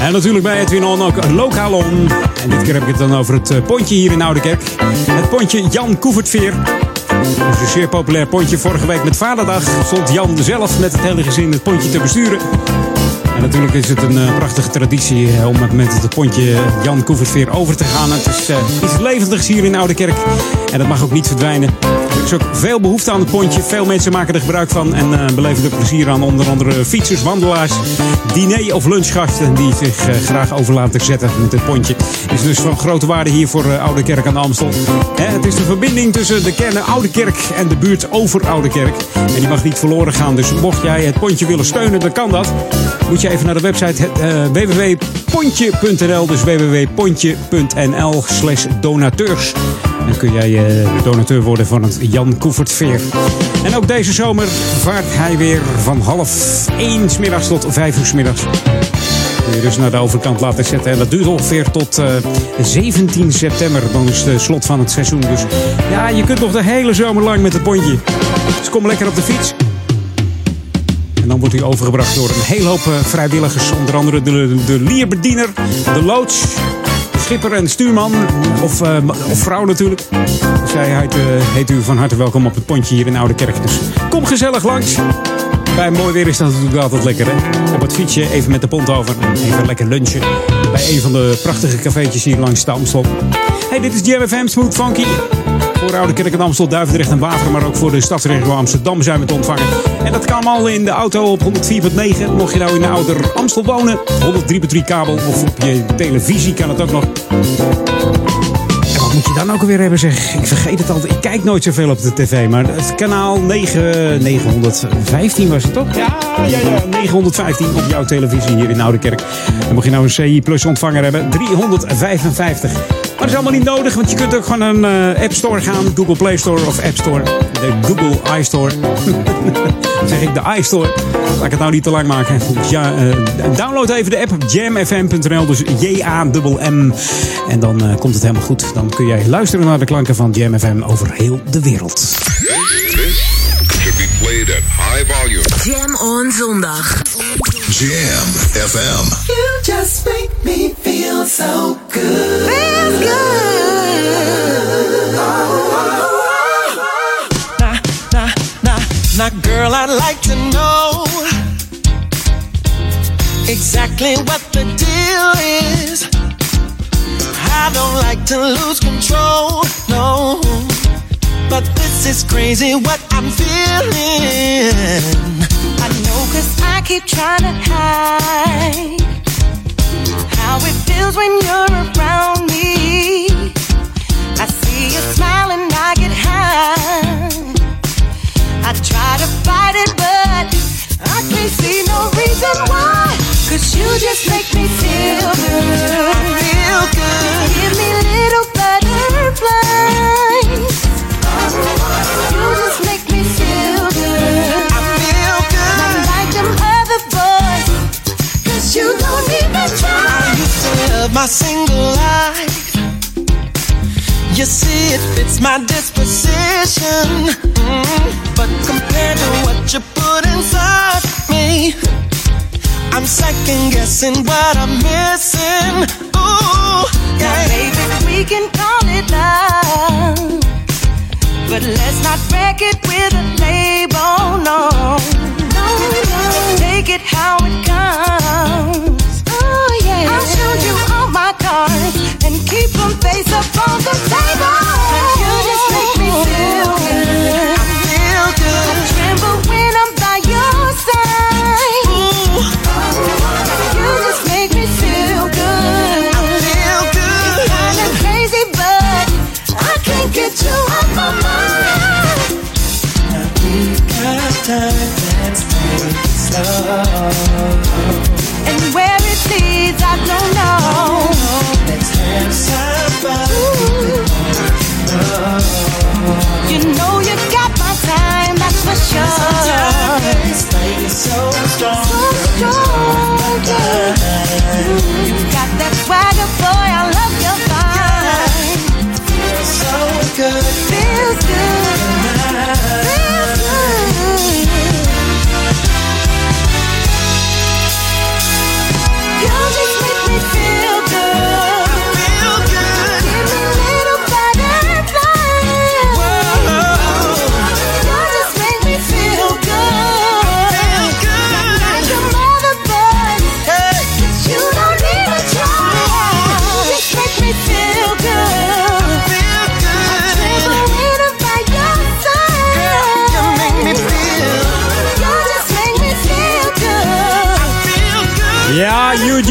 C: En natuurlijk bij Edwin On ook lokaal on. En dit keer heb ik het dan over het eh, pontje hier in Oudekerk. Het pontje Jan Koevertveer. Dat is een zeer populair pontje. Vorige week met Vaderdag stond Jan zelf met het hele gezin het pontje te besturen. Natuurlijk is het een eh, prachtige traditie eh, om met het pontje Jan Koevertveer over te gaan. Het is eh, iets levendigs hier in Oudekerk. En dat mag ook niet verdwijnen. Er is ook veel behoefte aan het pontje. Veel mensen maken er gebruik van en beleven er plezier aan. Onder andere fietsers, wandelaars, diner- of lunchgasten die zich graag over laten zetten met het pontje. Is dus van grote waarde hier voor Oude Kerk aan de Amstel. Het is de verbinding tussen de kern Oude Kerk en de buurt over Oude Kerk. En die mag niet verloren gaan. Dus mocht jij het pontje willen steunen, dan kan dat. Moet je even naar de website eh, www.pontje.nl. Dus www.pontje.nl slash donateurs. Dan kun jij eh, donateur worden van het Jan Koevert Veer. En ook deze zomer vaart hij weer van half 1 's middags tot 5 uur 's middags. Je dus naar de overkant laten zetten. En dat duurt ongeveer tot eh, 17 september. Dan is het slot van het seizoen. Dus ja, je kunt nog de hele zomer lang met het pontje. Dus kom lekker op de fiets. Dan wordt hij overgebracht door een hele hoop eh, vrijwilligers. Onder andere de, de lierbediener, de loods, schipper en stuurman. Of, eh, of vrouw natuurlijk. Zij heet, eh, heet u van harte welkom op het pontje hier in Oude Kerk. Dus kom gezellig langs. Bij mooi weer is dat natuurlijk altijd lekker, hè? Op het fietsje, even met de pont over. en Even lekker lunchen. Bij een van de prachtige cafeetjes hier langs de Amstel. Hey, dit is Jam FM Smooth Funky. Voor Oude Kerk en Amstel, Duivendrecht en Waver. Maar ook voor de stadsregio Amsterdam zijn we te ontvangen. En dat kan allemaal in de auto op 104.9. Mocht je nou in de ouder Amstel wonen, 103.3 kabel. Of op je televisie kan het ook nog. En wat moet je dan ook alweer hebben zeg? Ik vergeet het altijd. Ik kijk nooit zoveel op de tv. Maar het kanaal 9, 915 was het toch? Ja, ja, ja. 915 op jouw televisie hier in Oudekerk. En mocht je nou een CI Plus ontvanger hebben, 355. Maar dat is allemaal niet nodig, want je kunt ook gewoon een eh, App Store gaan. Google Play Store of App Store. De Google iStore. Zeg ik de iStore. Laat ik het nou niet te lang maken. Ja, eh, download even de app jamfm.nl. Dus J-A-M-M. En dan eh, komt het helemaal goed. Dan kun jij luisteren naar de klanken van Jam FM over heel de wereld.
G: This should be played at high volume.
D: Jam on zondag.
R: Jam FM.
B: You just make me feel so good. Feels good.
S: Nah, nah, nah, nah, girl, I'd like to know exactly what the deal is. I don't like to lose control, no. But this is crazy what I'm feeling.
B: I know cause I keep trying to hide how it feels when you're around me. I see you smile and I get high. I try to fight it, but I can't see no reason why. Cause you just make me feel good.
S: Feel good.
B: Give me little butterflies.
S: My single life. You see, it fits my disposition. Mm, But compared to what you put inside me, I'm second guessing what I'm missing. Ooh,
B: Now, baby, we can call it love. But let's not wreck it with a label, no. No, no. Take it how it comes. I'll show you all my cards and keep them face up on the table. You just make me feel good.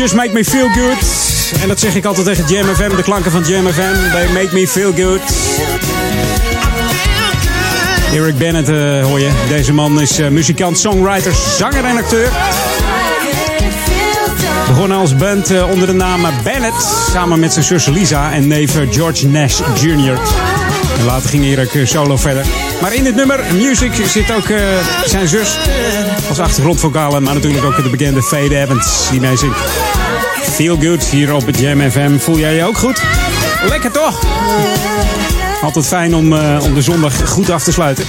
B: Just Make Me Feel Good.
C: En dat zeg ik altijd tegen Jam FM, de klanken van Jam FM. They make me feel good. Eric Bennett eh, hoor je. Deze man is eh, muzikant, songwriter, zanger en acteur. Begonnen als band eh, onder de naam Bennett. Samen met zijn zus Lisa en neef George Nash Jr. En later ging Erik eh, solo verder. Maar in dit nummer, Music, zit ook eh, zijn zus als achtergrondvocale. Maar natuurlijk ook de bekende Fade Evans die mee zingt. Feel good hier op het Jam FM. Voel jij je ook goed? Lekker toch? Altijd fijn om, eh, om de zondag goed af te sluiten.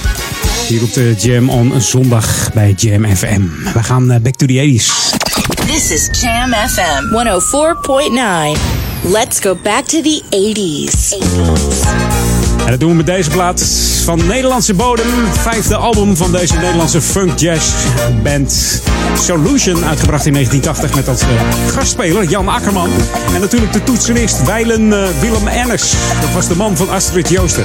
C: Hier op de Jam on zondag bij Jam FM. We gaan eh, back to the 80s.
E: This is Jam FM 104.9. Let's go back to the 80s.
C: En dat doen we met deze plaat van Nederlandse bodem. Vijfde album van deze Nederlandse funk jazz band Solution. Uitgebracht in 1980 met als eh, gastspeler Jan Akkerman. En natuurlijk de toetsenist Weilen eh, Willem Enners. Dat was de man van Astrid Joosten.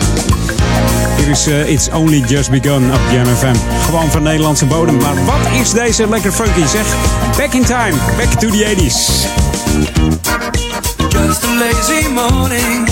C: Hier is eh, It's Only Just Begun op Jam FM. Gewoon van Nederlandse bodem. Maar wat is deze lekker funky zeg. Back in time, back to the 80s.
L: Just a lazy morning.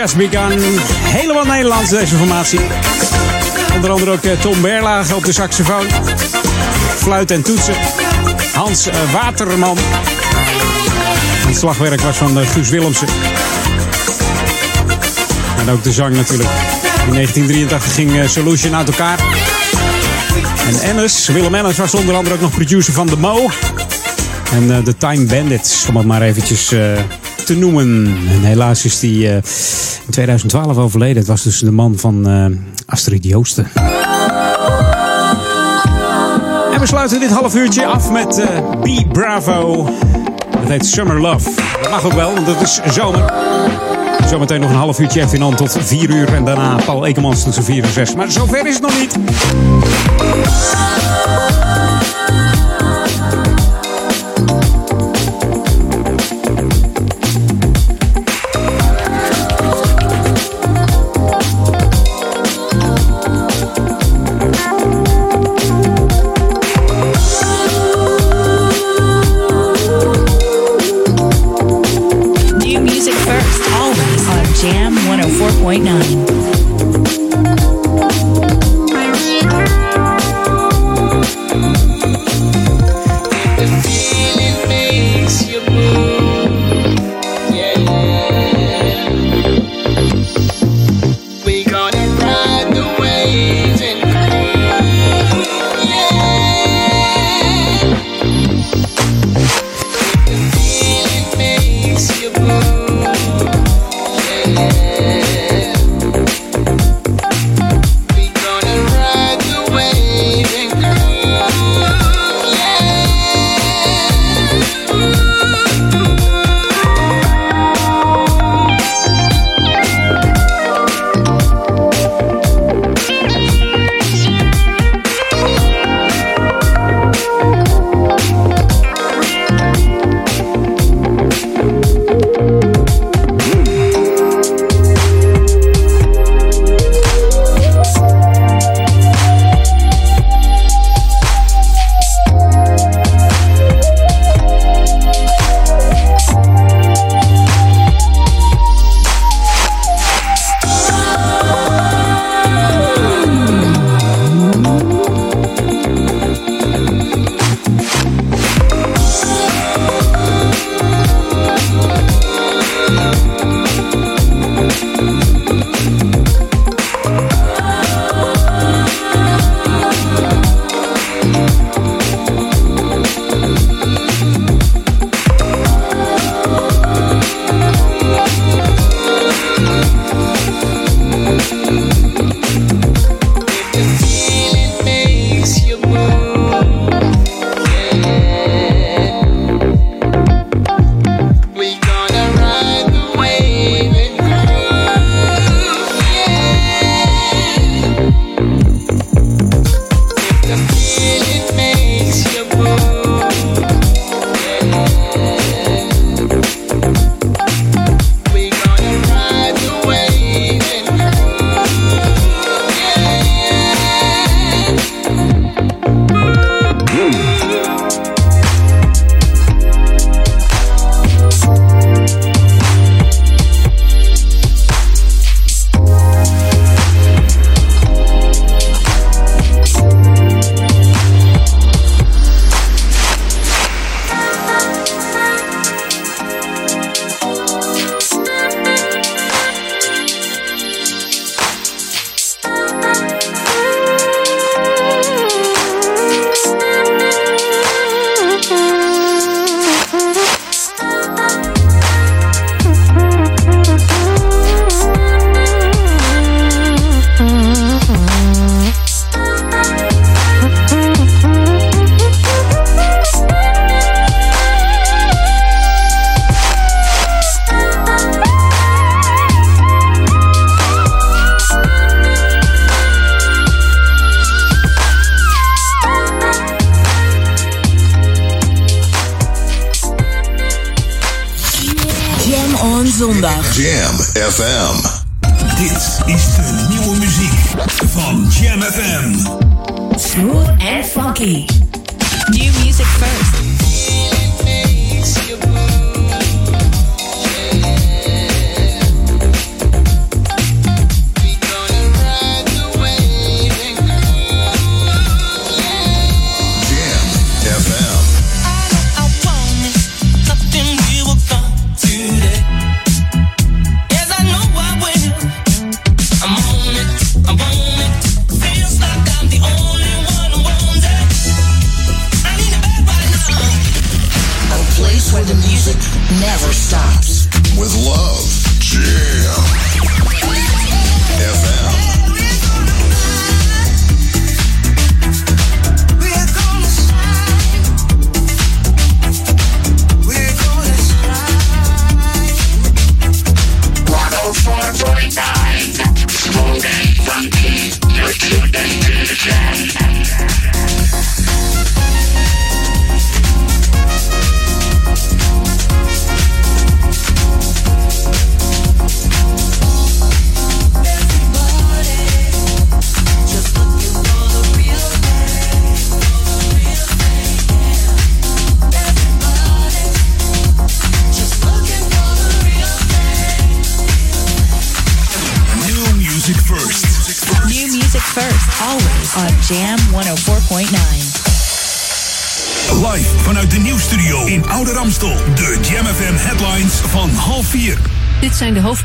C: Just. Helemaal Nederlands deze formatie. Onder andere ook eh, Tom Berlage op de saxofoon. Fluit en toetsen. Hans eh, Waterman. Het slagwerk was van eh, Guus Willemsen. En ook de zang natuurlijk. In 1983 ging Solution uit elkaar. En Ennis, Willem Ennis was onder andere ook nog producer van The Mo. En de Time Bandits, om het maar eventjes te noemen. En helaas is die in 2012 overleden. Het was dus de man van Astrid Joosten. En we sluiten dit half uurtje af met uh, Be Bravo. Dat heet Summer Love. Dat mag ook wel, want het is zomer. Zometeen nog een half uurtje even in tot 4 uur. En daarna Paul Ekemans tussen 4 en 6. Maar zover is het nog niet.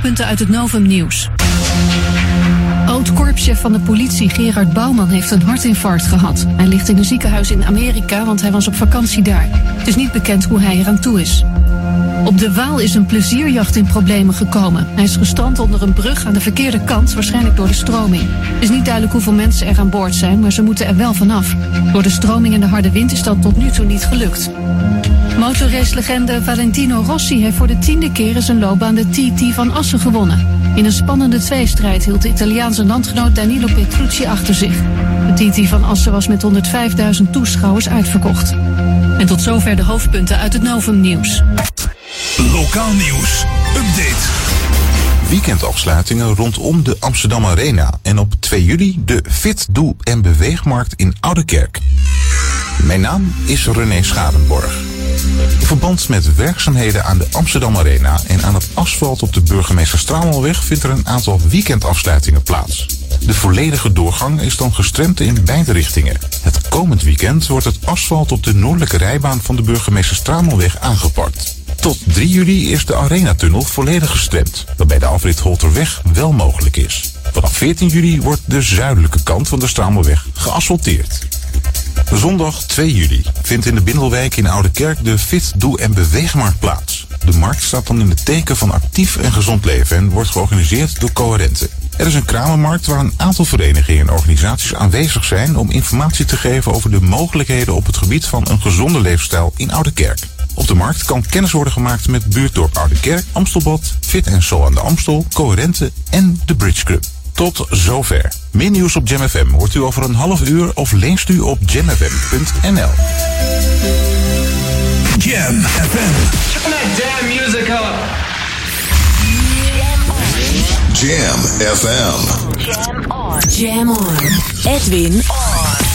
U: Uit het Novum Nieuws. Oud-korpschef van de politie Gerard Bouwman heeft een hartinfarct gehad. Hij ligt in een ziekenhuis in Amerika, want hij was op vakantie daar. Het is niet bekend hoe hij eraan toe is. Op de Waal is een plezierjacht in problemen gekomen. Hij is gestrand onder een brug aan de verkeerde kant, waarschijnlijk door de stroming. Het is niet duidelijk hoeveel mensen er aan boord zijn, maar ze moeten er wel vanaf. Door de stroming en de harde wind is dat tot nu toe niet gelukt. Motorracelegende Valentino Rossi heeft voor de tiende keer zijn loopbaan de TT van Assen gewonnen. In een spannende tweestrijd hield de Italiaanse landgenoot Danilo Petrucci achter zich. De TT van Assen was met 105.000 toeschouwers uitverkocht. En tot zover de hoofdpunten uit het Novum Nieuws.
A: Lokaal nieuws. Update.
K: Weekendafsluitingen rondom de Amsterdam Arena. En op 2 juli de Fit, Doe en Beweegmarkt in Oudekerk. Mijn naam is René Schadenborg. In verband met werkzaamheden aan de Amsterdam Arena en aan het asfalt op de Burgemeester Stramelweg vindt er een aantal weekendafsluitingen plaats. De volledige doorgang is dan gestremd in beide richtingen. Het komend weekend wordt het asfalt op de noordelijke rijbaan van de Burgemeester Stramelweg aangepakt. Tot 3 juli is de Arenatunnel volledig gestremd, waarbij de afrit Holterweg wel mogelijk is. Vanaf 14 juli wordt de zuidelijke kant van de Stramelweg geasfalteerd. Zondag 2 juli vindt in de Bindelwijk in Oude Kerk de Fit, Doe en Beweegmarkt plaats. De markt staat dan in het teken van actief en gezond leven en wordt georganiseerd door coherenten. Er is een kramenmarkt waar een aantal verenigingen en organisaties aanwezig zijn om informatie te geven over de mogelijkheden op het gebied van een gezonde leefstijl in Oude Kerk. Op de markt kan kennis worden gemaakt met buurtdorp Oude Kerk, Amstelbad, Fit en Soul aan de Amstel, Coherenten en de Bridge Club. Tot zover. Meer nieuws op Jam FM hoort u over een half uur of leest u op jamfm.nl.
A: Jam FM.
L: Turn that damn music up.
R: Jam FM.
D: Jam on. Jam on.
E: Edwin on.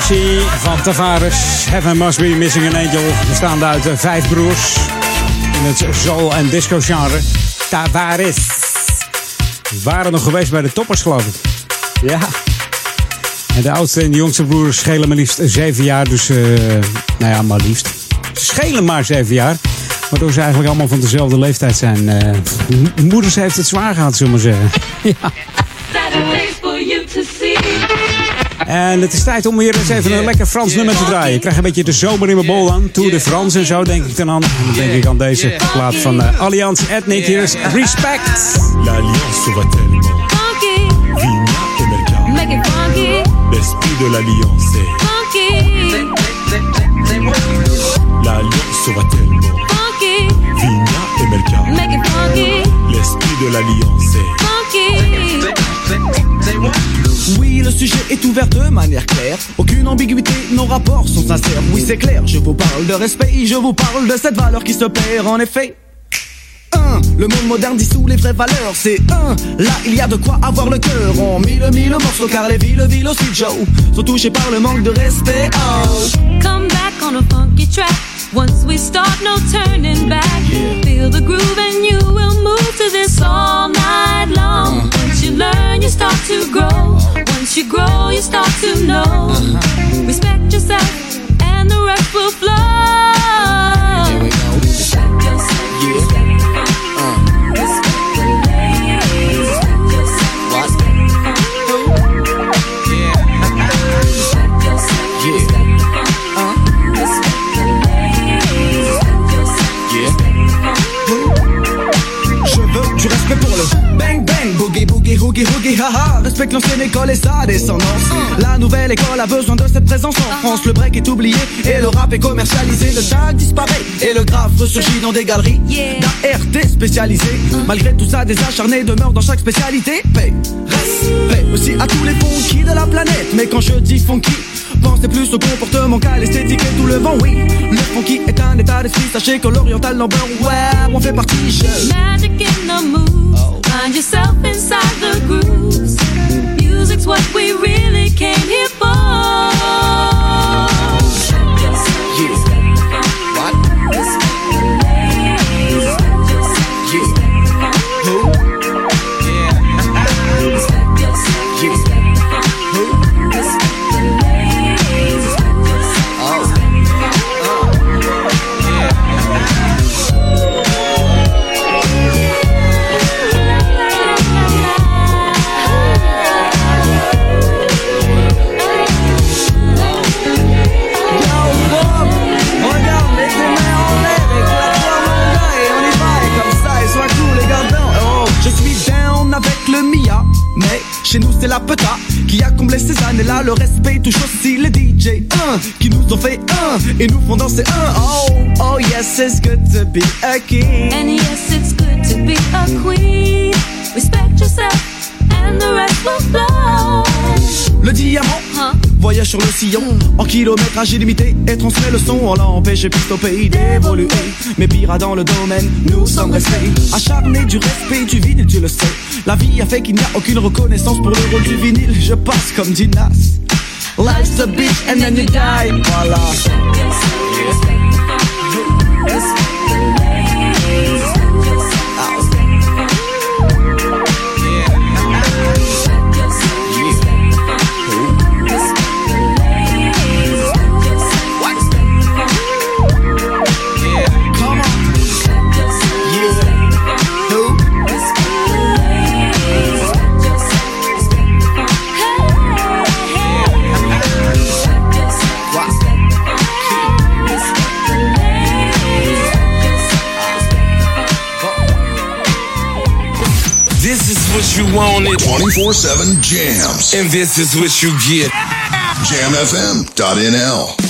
C: Versie van Tavares. Heaven Must Be Missing an Angel. Bestaande uit vijf broers. In het soul- en disco genre. Tavares. We waren nog geweest bij de toppers, geloof ik. Ja. En de oudste en de jongste broers schelen maar liefst zeven jaar. Dus, eh, nou ja, maar liefst. Ze schelen maar zeven jaar. Waardoor ze eigenlijk allemaal van dezelfde leeftijd zijn. Eh, moeders heeft het zwaar gehad, zullen we maar zeggen. ja. En het is tijd om weer eens even een lekker Frans nummer te draaien. Ik krijg een beetje de zomer in mijn bol aan. Tour de France en zo denk ik dan aan. En dan denk ik aan deze plaat van uh, Allianz Ethnic. Hier is Respect.
V: L'alliance va tellement.
B: Make it funky,
V: L'esprit de l'alliance.
B: funky,
V: L'alliance va tellement.
B: funky,
V: Vigna et
B: make it funky,
V: L'esprit de l'alliance.
B: funky.
H: Oui, le sujet est ouvert de manière claire. Aucune ambiguïté, nos rapports sont sincères. Oui, c'est clair, je vous parle de respect, je vous parle de cette valeur qui se perd en effet. Un, le monde moderne dissout les vraies valeurs. C'est un, là il y a de quoi avoir le cœur. On mille mille morceaux car les villes, villes aussi Joe sont touchées par le manque de respect. Oh.
B: Come back on a funky track. Once we start, no turning back. Feel the groove and you will move to this all night long. Learn, you start to grow. Once you grow, you start to know. Uh-huh. Respect yourself, and the rest will flow.
H: Haha. Respecte l'ancienne école et sa descendance. La nouvelle école a besoin de cette présence en France. Le break est oublié et le rap est commercialisé. Le tag disparaît et le graphe ressurgit dans des galeries d'ART spécialisées. Malgré tout ça, des acharnés demeurent dans chaque spécialité. Paix, respect aussi à tous les funky de la planète. Mais quand je dis funky, Pensez plus au comportement qu'à l'esthétique et tout le vent, oui. Le funky est un état d'esprit, sachez que l'oriental number, ouais, on fait partie. Je...
B: Magic in the moves. Find yourself inside the grooves. Music's what we really came here
H: chez nous c'est la peta qui a comblé ces années-là. Le respect touche aussi les DJ 1 qui nous ont fait un et nous font danser un. Oh, oh yes, it's good to be a king.
B: And yes, it's good to be a queen. Respect yourself, and the rest will flow.
H: Le diamant voyage sur le sillon en kilométrage illimité et transmet le son. On l'empêche et piste au pays d'évoluer. Mais pire dans le domaine, nous sommes restés acharnés du respect du vinyle, tu le sais. La vie a fait qu'il n'y a aucune reconnaissance pour le rôle du vinyle. Je passe comme Dinas. Life's a bitch and then you die. Voilà.
W: You wanted.
R: 24 7 jams.
W: And this is what you get.
R: JamFM.nl.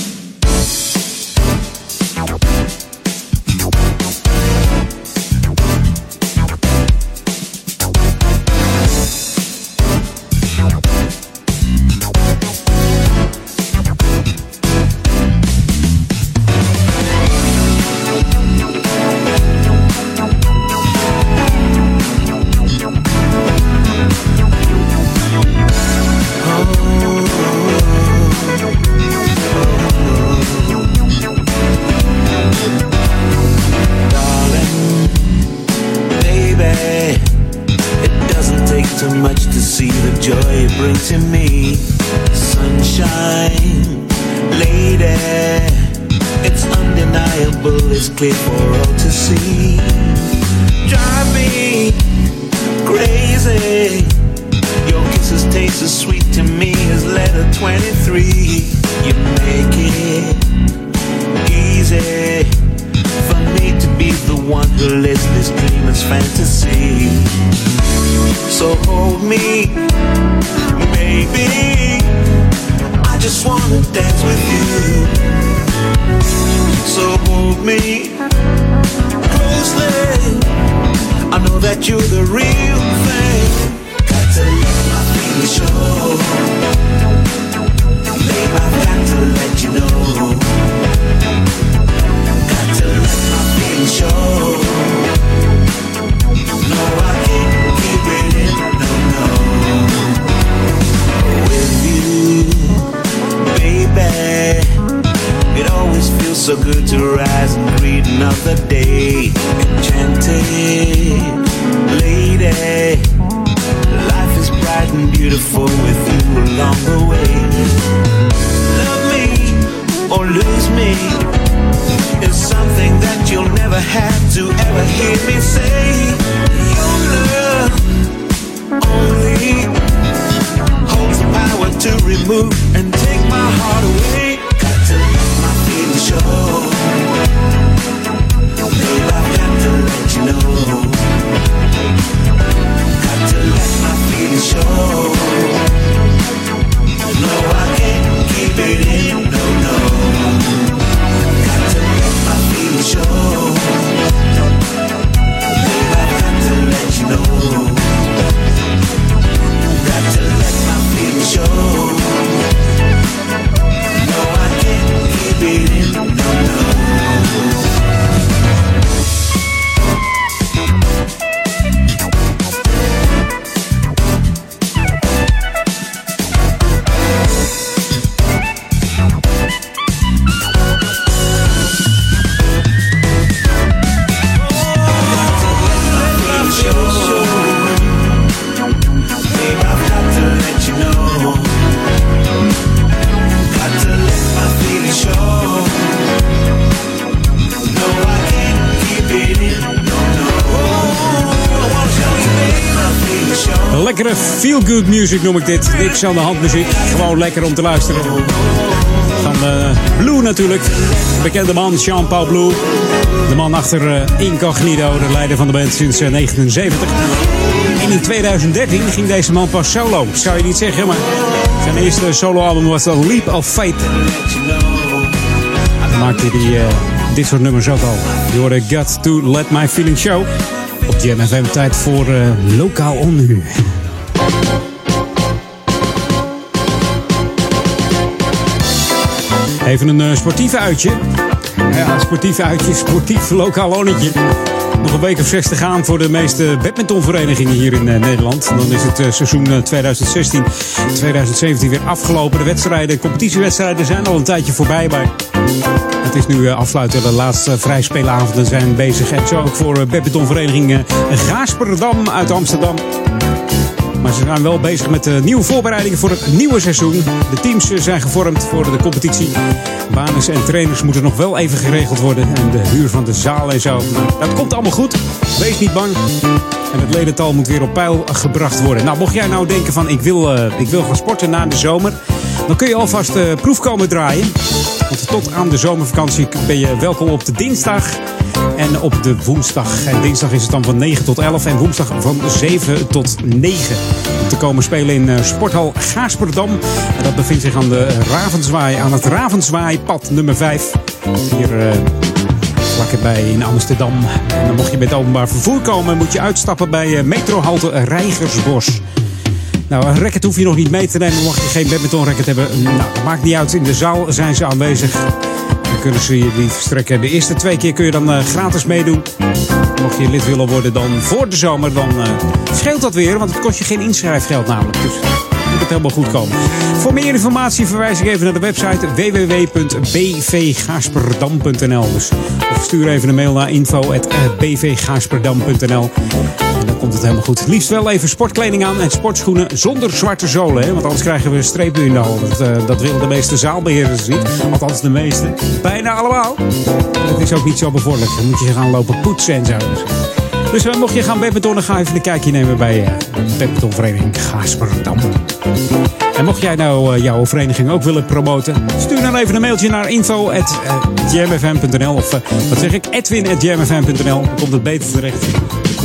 C: noem ik dit. Niks aan de. Gewoon lekker om te luisteren. Van eh, Blue natuurlijk. Bekende man, Jean-Paul Blue. De man achter eh, Incognito, de leider van de band sinds 1979. En in 2013 ging deze man pas solo. Zou je niet zeggen, maar zijn eerste soloalbum was A Leap of Faith. Dan maakte hij dit soort nummers ook al. Je hoorde Got to Let My Feeling Show. Op Jam FM tijd voor Lokaal Onnu. Even een eh, sportief uitje. Ja, sportief uitje, sportief lokaal onnetje. Nog een week of zes te gaan voor de meeste badmintonverenigingen hier in eh, Nederland. Dan is het eh, seizoen eh, 2016-2017 weer afgelopen. De wedstrijden, competitiewedstrijden zijn al een tijdje voorbij. Maar het is nu afsluiten. De laatste vrijspeelavonden zijn bezig. En zo ook voor badmintonvereniging Gaasperdam uit Amsterdam. Maar ze zijn wel bezig met de nieuwe voorbereidingen voor het nieuwe seizoen. De teams eh, zijn gevormd voor de competitie. Banen en trainers moeten nog wel even geregeld worden. En de huur van de zaal en zo. Dat komt allemaal goed. Wees niet bang. En het ledental moet weer op peil gebracht worden. Nou, mocht jij nou denken van ik wil, eh, ik wil gaan sporten na de zomer. Dan kun je alvast eh, proef komen draaien. Want tot aan de zomervakantie ben je welkom op de dinsdag en op de woensdag. En dinsdag is het dan van 9 tot 11 en woensdag van 7 tot 9. Om te komen spelen in eh, Sporthal Gaasperdam. En dat bevindt zich aan de Ravenzwaai, aan het Ravenzwaaipad nummer 5. Hier eh vlakbij in Amsterdam. En dan mocht je met openbaar vervoer komen, moet je uitstappen bij eh, metrohalte Rijgersbos. Nou, een racket hoef je nog niet mee te nemen, mocht je geen badmintonracket hebben. Nou, maakt niet uit. In de zaal zijn ze aanwezig. Dan kunnen ze je die verstrekken. De eerste twee keer kun je dan eh, gratis meedoen. Mocht je lid willen worden dan voor de zomer, dan eh, scheelt dat weer. Want het kost je geen inschrijfgeld namelijk. Dus helemaal goed komen. Voor meer informatie verwijs ik even naar de website www.bvgaasperdam.nl. Dus, of stuur even een mail naar info.bvgaasperdam.nl. En dan komt het helemaal goed. Liefst wel even sportkleding aan en sportschoenen zonder zwarte zolen. Hè? Want anders krijgen we een streep in de hal. Dat, uh, dat willen de meeste zaalbeheerders niet. Althans de meeste. Bijna allemaal. Dat is ook niet zo bevorderlijk. Dan moet je gaan lopen poetsen en zo. Dus uh, mocht je gaan badmintonnen, ga even een kijkje nemen bij uh, badmintonvereniging Gaasperdam. En mocht jij nou uh, jouw vereniging ook willen promoten, stuur dan even een mailtje naar info.jamfm.nl of wat zeg ik, edwin.jamfm.nl. Dan komt het beter terecht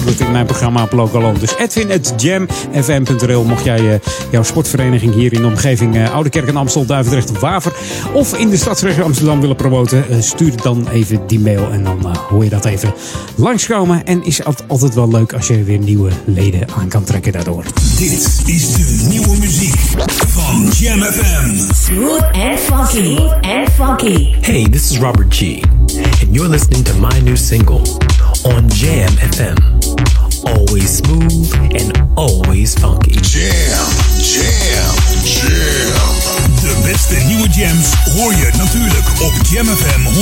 C: in mijn programma op Lokalon. Dus edwin.jamfm.nl mocht jij uh, jouw sportvereniging hier in de omgeving uh, Oude Kerk en Amstel, Duivendrecht of Waver of in de stadsregio Amsterdam willen promoten, uh, stuur dan even die mail en dan hoor je dat even langskomen. En is het altijd wel leuk als je weer nieuwe leden aan kan trekken daardoor.
A: Dit is de nieuwe muziek van Jam FM.
D: Smooth and funky. and funky.
X: Hey, this is Robert G. And you're listening to my new single on Jam FM. Always smooth and always funky.
A: Jam, jam, jam. De beste nieuwe jams hoor je natuurlijk op Jam FM 104.9.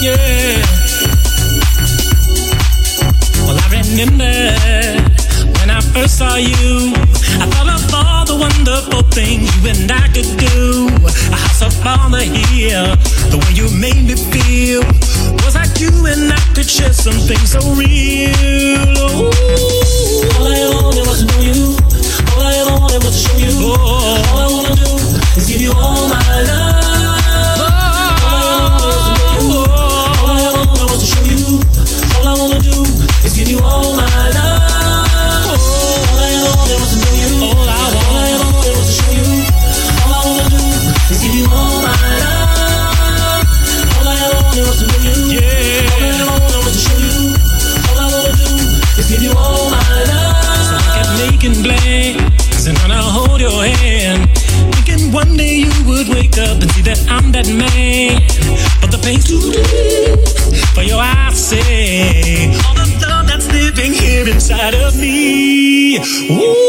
Y: Yeah. Well, I remember when I first saw you. I thought of all the wonderful things you and I could do. A house up on the hill, the way you made me feel was like you and I could share something so real. Ooh. All I wanted was to know you. All I wanted was to show you. Oh. All I wanna do is give you all my love. That man. But the pain's too deep for your eyes say all the love that's living here inside of me. Ooh.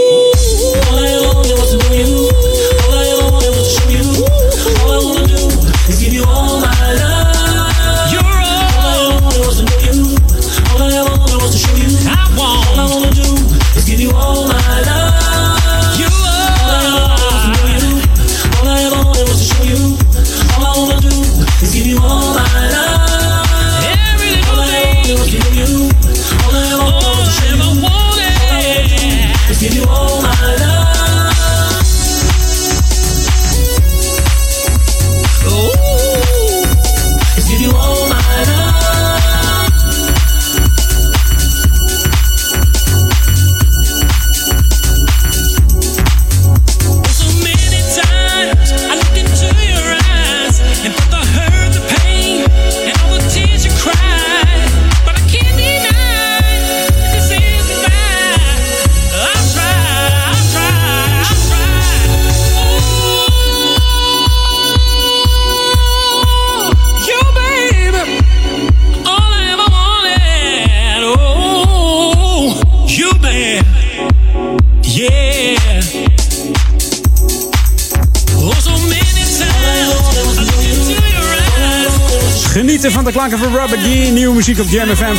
C: Muziek op Jam FM.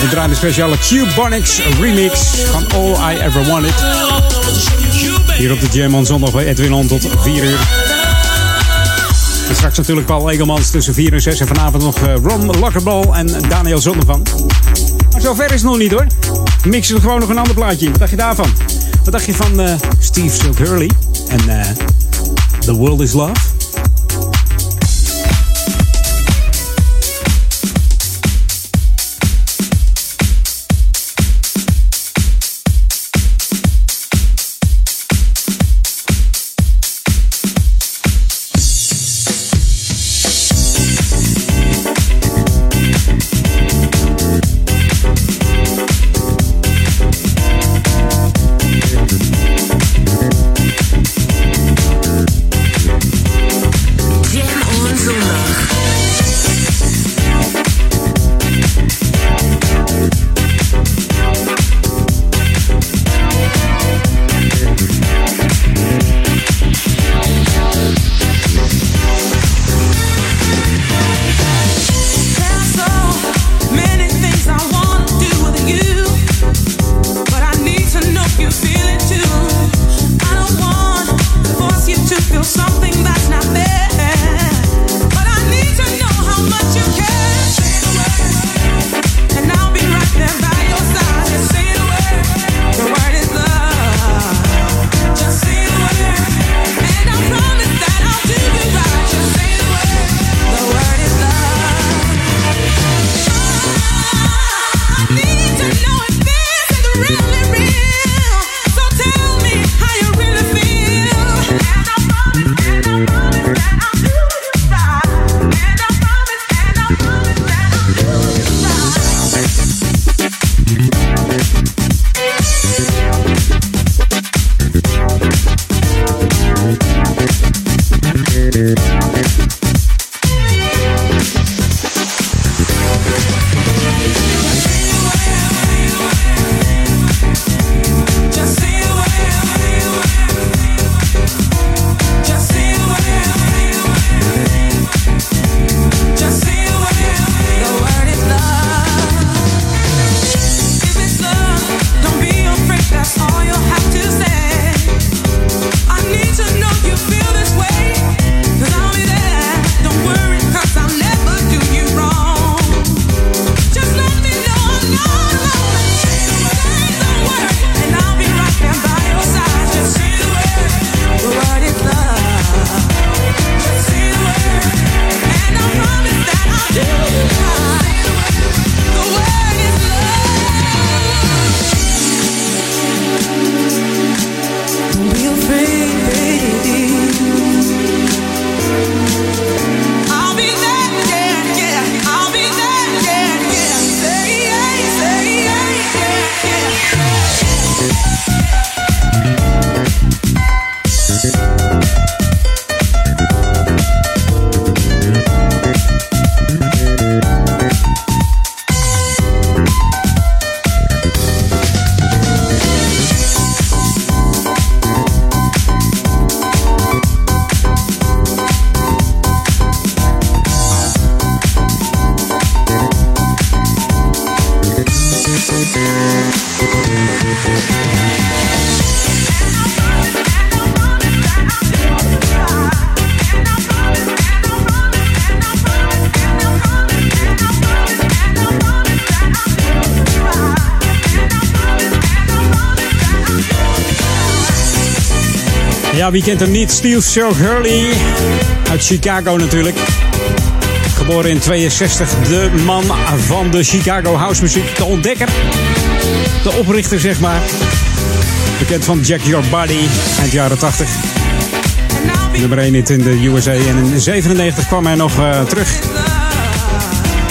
C: We draaien de speciale Q-Bonics remix van All I Ever Wanted. Hier op de Jam on zondag bij Edwin On tot 4 uur. En straks natuurlijk Paul Egelmans tussen 4 en 6. En vanavond nog eh, Ron Lokkerbal en Daniel Zonnevan. Maar zover is het nog niet hoor. Mix er gewoon nog een ander plaatje. Wat dacht je daarvan? Wat dacht je van eh, Steve Silk Hurley en eh, The World is Love?
B: Ja, wie kent hem niet? Steve Show Hurley. Uit Chicago natuurlijk. Geboren in 62. De man van de Chicago house muziek. De ontdekker. De oprichter, zeg maar. Bekend van Jack Your Body eind jaren 80. Nummer 1 hit in de USA. En in 97 kwam hij nog uh, terug.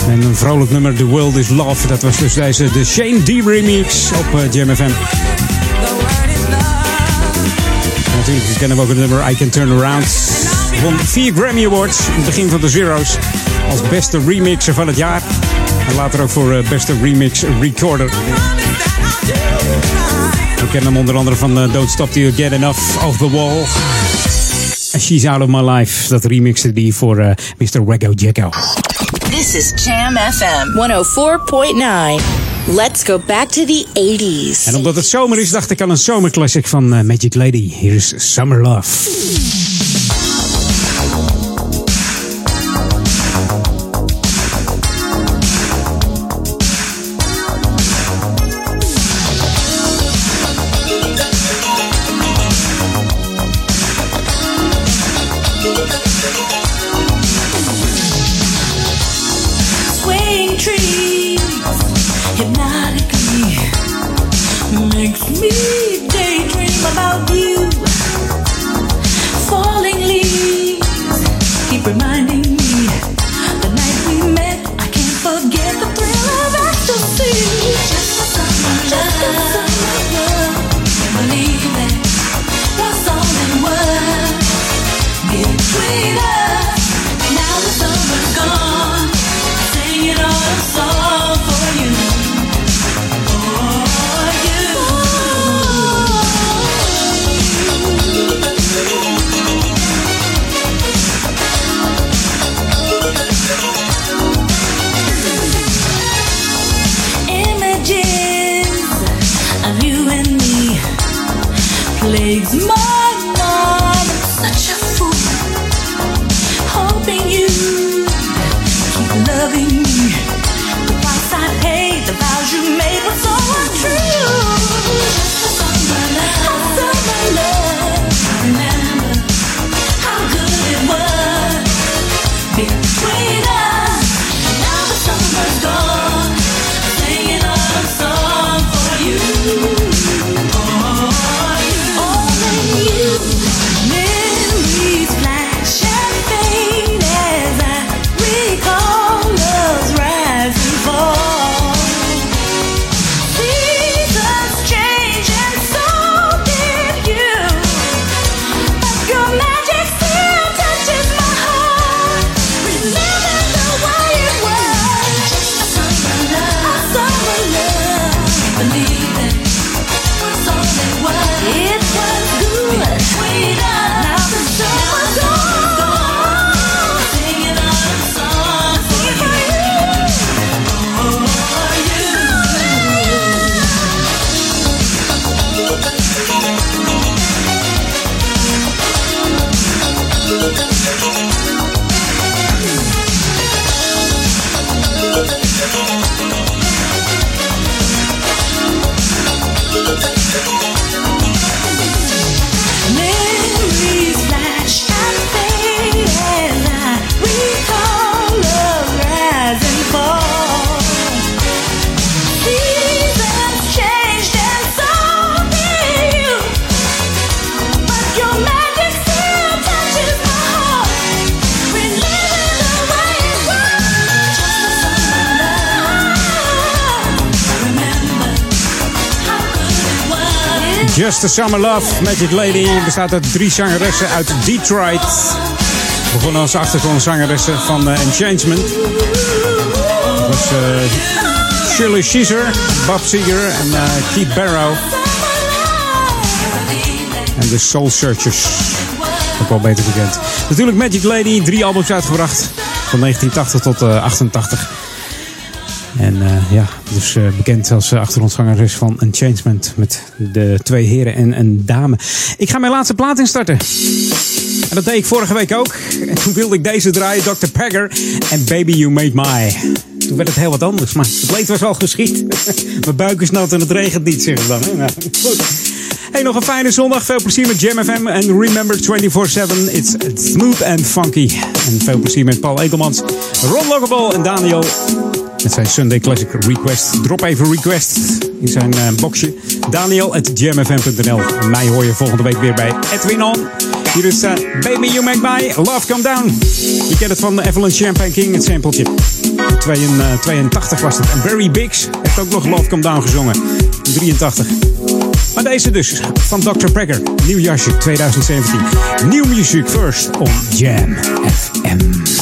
B: En een vrolijk nummer, The World is Love. Dat was dus deze de Shane D remix op uh, Jam FM. Natuurlijk kennen we ook het nummer I Can Turn Around. Won vier Grammy Awards in het begin van de Zero's. Als beste remixer van het jaar. En later ook voor uh, beste remix recorder. We kennen hem onder andere van uh, Don't Stop You Get Enough of the Wall. She's Out of My Life. Dat remixte die voor uh, Mr. Waggo Jacko.
E: This is Jam FM 104.9. Let's go back to the 80s.
B: En omdat het zomer is, dacht ik aan een zomerclassic van uh, Magic Lady. Hier is Summer Love.
C: A Summer Love, Magic
B: Lady, bestaat uit drie zangeressen uit Detroit. Begonnen als achtergrondzangeressen van uh, Enchantment. Dat was eh, Shirley Caesar, Bob Seger en uh, Keith Barrow. En de Soul Searchers. Ook wel beter bekend. Natuurlijk Magic Lady, drie albums uitgebracht. Van 1980 tot uh, 88. En uh, ja, dus uh, bekend als uh, achtergrondzangeres van Enchantment. Met de twee heren en een dame. Ik ga mijn laatste plaat instarten. En dat deed ik vorige week ook. En toen wilde ik deze draaien, Dr. Pegger en Baby You Made My.
C: Toen werd het heel wat anders, maar het leed was al geschied. Mijn buik is nat en het regent niet, zeggen ze dan. Nou, goed. Hey, nog een fijne zondag. Veel plezier met Jam FM. En remember 24-7, it's smooth and funky. En veel plezier met Paul Edelmans, Ron Lockable en Daniel. Met zijn Sunday Classic Request. Drop even request in zijn eh, boxje. Daniel at. En mij hoor je volgende week weer bij Edwin On. Hier is eh, Baby You Make My Love Come Down. Je kent het van Evelyn Champagne King, het sampletje. 82 was het. En Barry Biggs heeft ook nog Love Come Down gezongen. 83. Maar deze dus, van Dr. Pregger. Nieuw jasje 2017. Nieuw muziek first on Jam FM.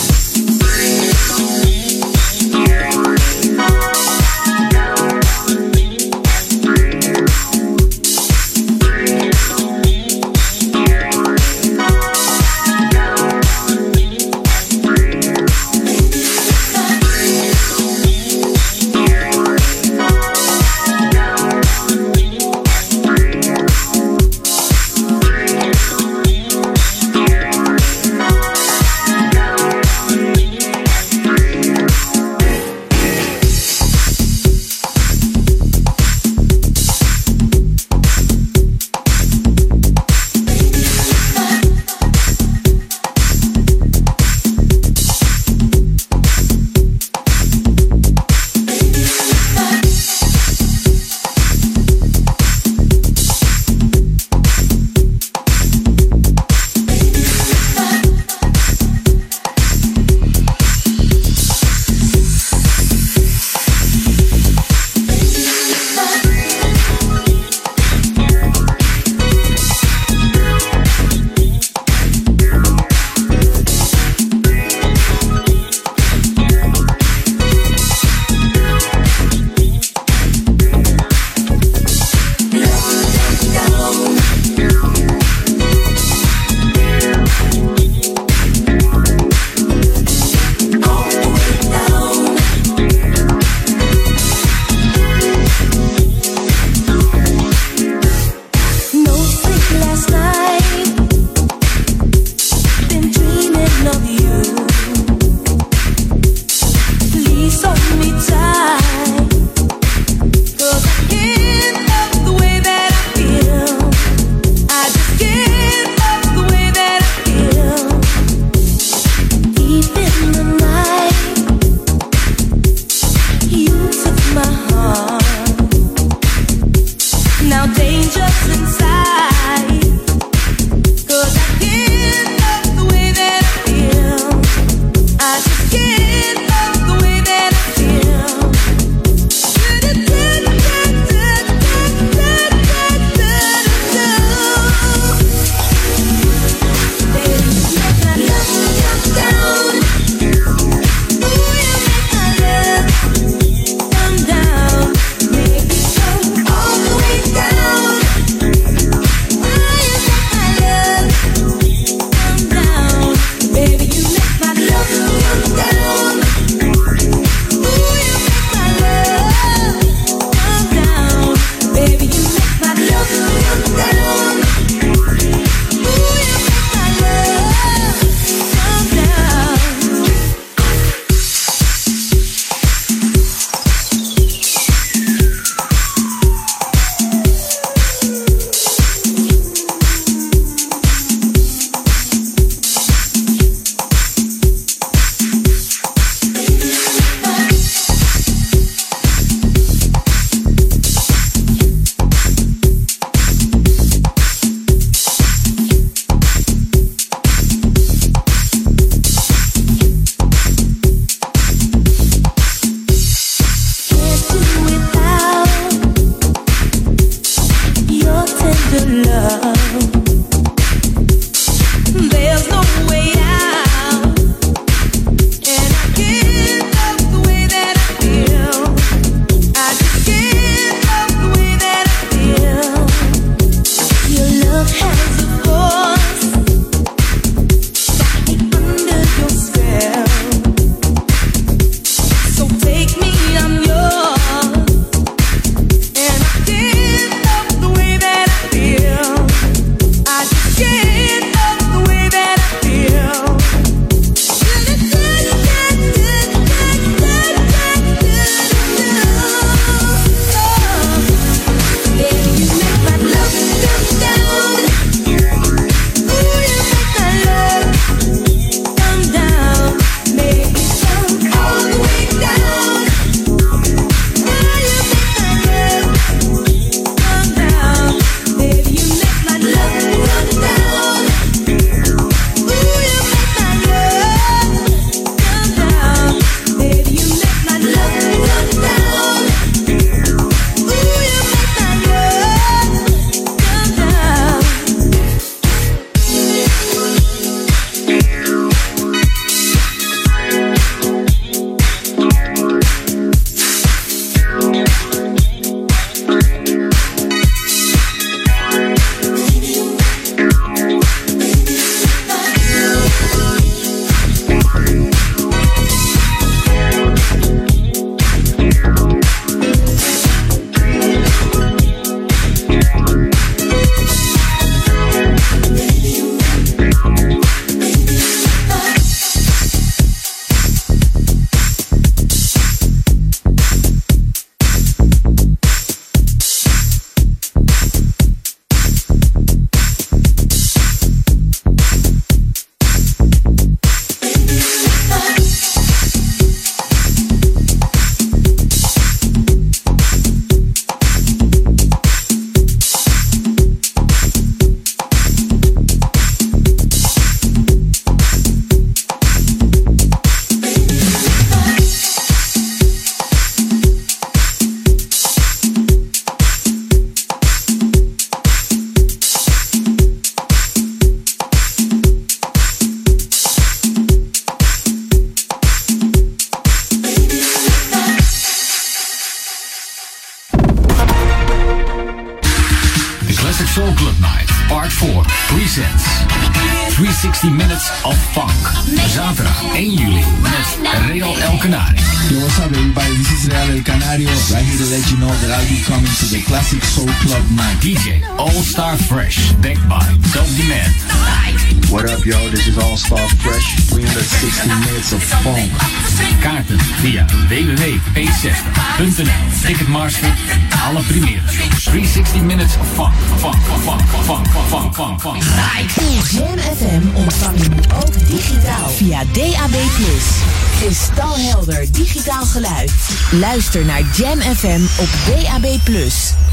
D: Luister naar Jam FM op DAB+.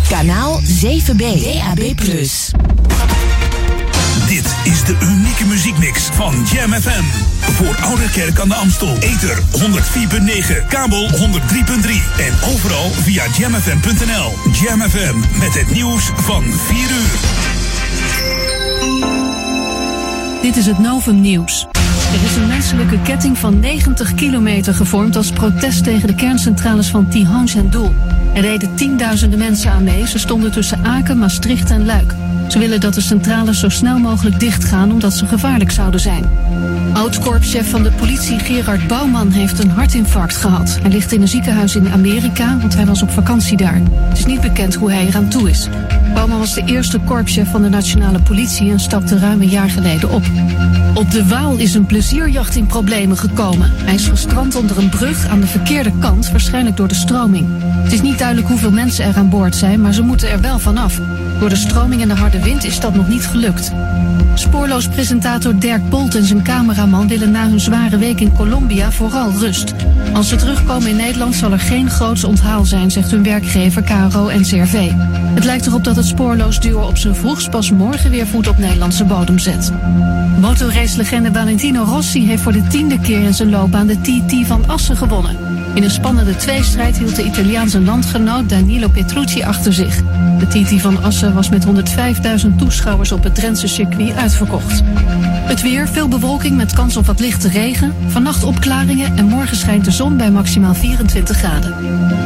D: Kanaal 7B. DAB+.
A: Dit is de unieke muziekmix van Jam FM. Voor Oude Kerk aan de Amstel. Ether 104.9, kabel 103.3 en overal via jamfm.nl. Jam FM met het nieuws van 4 uur.
U: Dit is het Novum Nieuws. Er is een menselijke ketting van 90 kilometer gevormd als protest tegen de kerncentrales van Tihange en Doel. Er reden tienduizenden mensen aan mee. Ze stonden tussen Aken, Maastricht en Luik. Ze willen dat de centrales zo snel mogelijk dichtgaan omdat ze gevaarlijk zouden zijn. Oud-korpschef van de politie Gerard Bouwman heeft een hartinfarct gehad. Hij ligt in een ziekenhuis in Amerika, want hij was op vakantie daar. Het is niet bekend hoe hij eraan toe is. Bouwman was de eerste korpschef van de nationale politie en stapte ruim een jaar geleden op. Op de Waal is een plezierjacht in problemen gekomen. Hij is gestrand onder een brug aan de verkeerde kant, waarschijnlijk door de stroming. Het is niet duidelijk hoeveel mensen er aan boord zijn, maar ze moeten er wel vanaf. Door de stroming en de harde wind is dat nog niet gelukt. Spoorloos presentator Dirk Bolt en zijn cameraman willen na hun zware week in Colombia vooral rust. Als ze terugkomen in Nederland zal er geen groots onthaal zijn, zegt hun werkgever KRO en CRV. Het lijkt erop dat het spoorloos duo op zijn vroegst pas morgen weer voet op Nederlandse bodem zet. Motorracelegende Valentino Rossi heeft voor de tiende keer in zijn loopbaan de TT van Assen gewonnen. In een spannende tweestrijd hield de Italiaanse landgenoot Danilo Petrucci achter zich. De TT van Assen was met 105.000 toeschouwers op het Drentse circuit uitverkocht. Het weer, veel bewolking met kans op wat lichte regen. Vannacht opklaringen en morgen schijnt de zon bij maximaal 24 graden.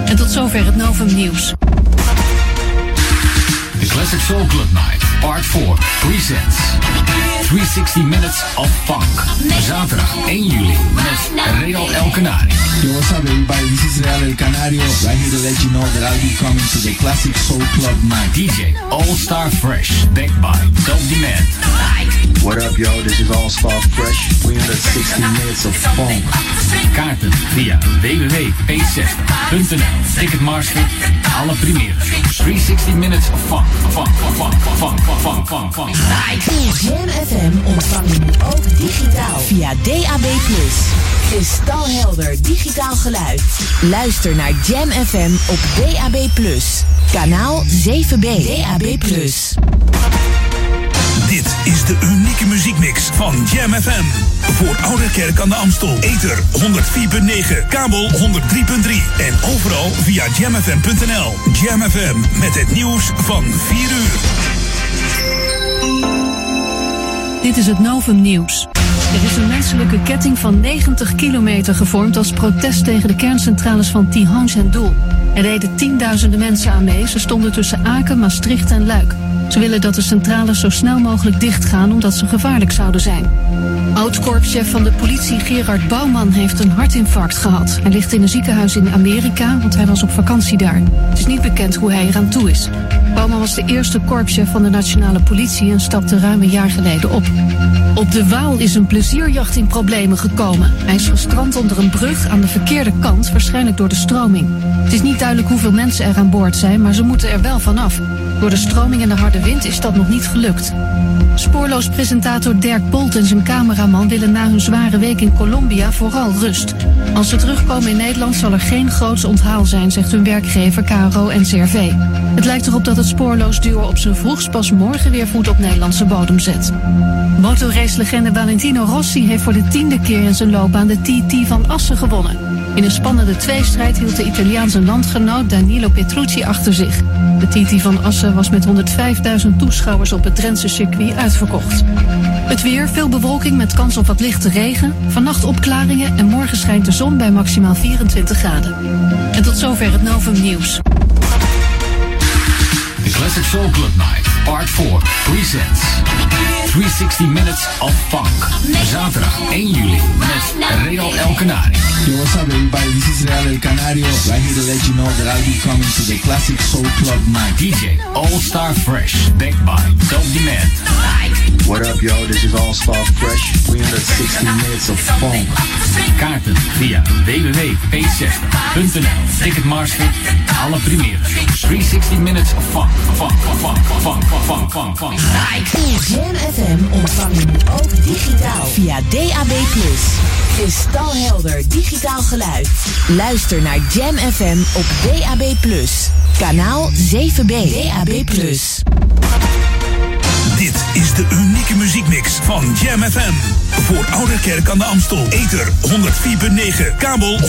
U: En tot zover het Novum Nieuws.
N: The Classic Soul Club Night, Part 4, presents 360 Minutes of Funk. Zaterdag 1 juli met Real El Canari.
O: Yo, what's up, everybody? This is Real El Canario, right here to let you know that I'll be coming to the Classic Soul Club night.
N: DJ All Star Fresh, backed by Dope Demand.
O: What up, yo? This is All Star Fresh, 360 minutes of funk.
N: Kaarten via www.p60.nl. Ticketmaster, alle primeren. 360 Minutes of Funk, funk, funk, funk, funk, funk, funk, funk.
D: Jam FM ontvang je nu ook digitaal via DAB+. Kristalhelder digitaal geluid. Luister naar Jam FM op DAB+. Kanaal 7B. DAB+.
A: Dit is de unieke muziekmix van Jam FM. Voor Oude Kerk aan de Amstel. Ether 104.9, kabel 103.3 en overal via jamfm.nl. Jam FM met het nieuws van 4 uur.
U: Dit is het Novum Nieuws. Er is een menselijke ketting van 90 kilometer gevormd als protest tegen de kerncentrales van Tihange en Doel. Er reden tienduizenden mensen aan mee. Ze stonden tussen Aken, Maastricht en Luik. Ze willen dat de centrales zo snel mogelijk dichtgaan omdat ze gevaarlijk zouden zijn. Oud-korpschef van de politie Gerard Bouwman heeft een hartinfarct gehad. Hij ligt in een ziekenhuis in Amerika, want hij was op vakantie daar. Het is niet bekend hoe hij eraan toe is. Bouwman was de eerste korpschef van de nationale politie en stapte ruim een jaar geleden op. Op de Waal is een plezierjacht in problemen gekomen. Hij is gestrand onder een brug aan de verkeerde kant, waarschijnlijk door de stroming. Het is niet duidelijk hoeveel mensen er aan boord zijn, maar ze moeten er wel vanaf. Door de stroming en de harde wind is dat nog niet gelukt. Spoorloos presentator Dirk Bolt en zijn cameraman willen na hun zware week in Colombia vooral rust. Als ze terugkomen in Nederland zal er geen groots onthaal zijn, zegt hun werkgever KRO en CRV. Het lijkt erop dat het spoorloos duo op zijn vroegst pas morgen weer voet op Nederlandse bodem zet. Motorracelegende Valentino Rossi heeft voor de tiende keer in zijn loopbaan de TT van Assen gewonnen. In een spannende tweestrijd hield de Italiaanse landgenoot Danilo Petrucci achter zich. De TT van Assen was met 105.000 toeschouwers op het Drentse circuit uitverkocht. Het weer, veel bewolking met kans op wat lichte regen. Vannacht opklaringen en morgen schijnt de zon bij maximaal 24 graden. En tot zover het Novum Nieuws.
N: The Classic Soul Club Night, Part 4 presents 360 Minutes of Funk. Zaterdag 1 juli met Real El Canari.
O: Yo, what's up, everybody? This is Real El Canario, right here to let you know that I'll be coming to the Classic Soul Club night.
N: DJ All Star Fresh, backed by Top Demand.
P: What up, yo? This is All Star Fresh. 360 minutes of funk.
N: Kaarten via www.p60.nl. Ticketmaster, alle premieren. 360 Minutes of Funk. Funk, funk, funk, funk, funk, funk, funk.
D: Jam FM ontvang je ook digitaal via DAB+. Kristalhelder digitaal geluid. Luister naar Jam FM op DAB+. Kanaal 7B. DAB+.
A: Dit is de unieke muziekmix van Jam FM. Voor Ouderkerk aan de Amstel. Ether 104.9, kabel 103.3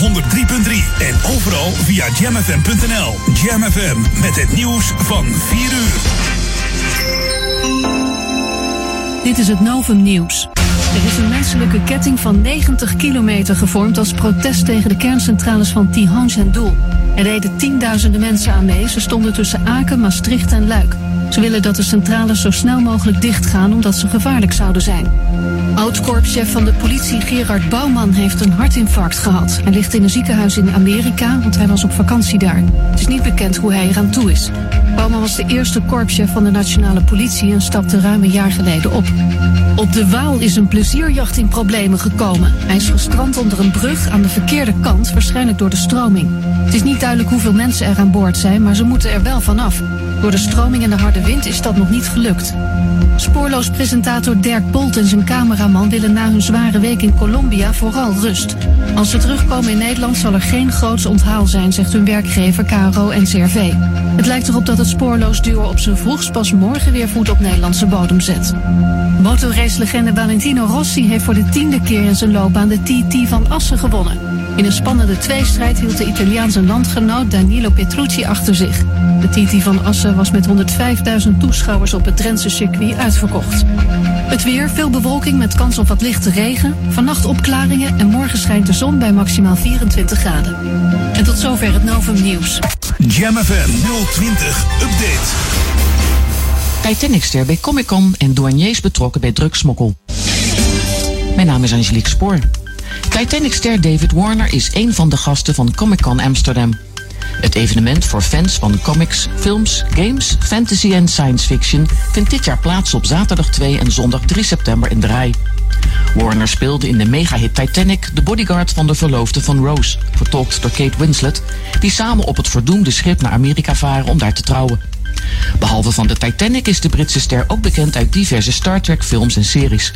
A: en overal via jamfm.nl. Jam FM met het nieuws van 4 uur.
U: Dit is het Novum Nieuws. Er is een menselijke ketting van 90 kilometer gevormd als protest tegen de kerncentrales van Tihange en Doel. Er reden tienduizenden mensen aan mee. Ze stonden tussen Aken, Maastricht en Luik. Ze willen dat de centrales zo snel mogelijk dichtgaan omdat ze gevaarlijk zouden zijn. Oud-korpschef van de politie Gerard Bouwman heeft een hartinfarct gehad. Hij ligt in een ziekenhuis in Amerika, want hij was op vakantie daar. Het is niet bekend hoe hij eraan toe is. Bouwman was de eerste korpschef van de nationale politie en stapte ruim een jaar geleden op. Op de Waal is een plezierjacht in problemen gekomen. Hij is gestrand onder een brug aan de verkeerde kant, waarschijnlijk door de stroming. Het is niet duidelijk hoeveel mensen er aan boord zijn, maar ze moeten er wel vanaf. Door de stroming en de harde wind is dat nog niet gelukt. Spoorloos presentator Dirk Bolt en zijn cameraman willen na hun zware week in Colombia vooral rust. Als ze terugkomen in Nederland zal er geen groots onthaal zijn, zegt hun werkgever KRO en CRV. Het lijkt erop dat het spoorloos duo op zijn vroegst pas morgen weer voet op Nederlandse bodem zet. Motorracelegende Valentino Rossi heeft voor de tiende keer in zijn loopbaan de TT van Assen gewonnen. In een spannende tweestrijd hield de Italiaanse landgenoot Danilo Petrucci achter zich. De TT van Assen was met 105.000 toeschouwers op het Drentse circuit uitverkocht. Het weer, veel bewolking met kans op wat lichte regen. Vannacht opklaringen en morgen schijnt de zon bij maximaal 24 graden. En tot zover het Novum Nieuws.
A: Jam FM 020 Update.
Q: Titanicster bij Comic Con en douaniers betrokken bij drugsmokkel. Mijn naam is Angelique Spoor. Titanicster David Warner is een van de gasten van Comic Con Amsterdam. Het evenement voor fans van comics, films, games, fantasy en science fiction vindt dit jaar plaats op zaterdag 2 en zondag 3 september in Rij. Warner speelde in de megahit Titanic de bodyguard van de verloofde van Rose, vertolkt door Kate Winslet, die samen op het verdoemde schip naar Amerika varen om daar te trouwen. Behalve van de Titanic is de Britse ster ook bekend uit diverse Star Trek films en series.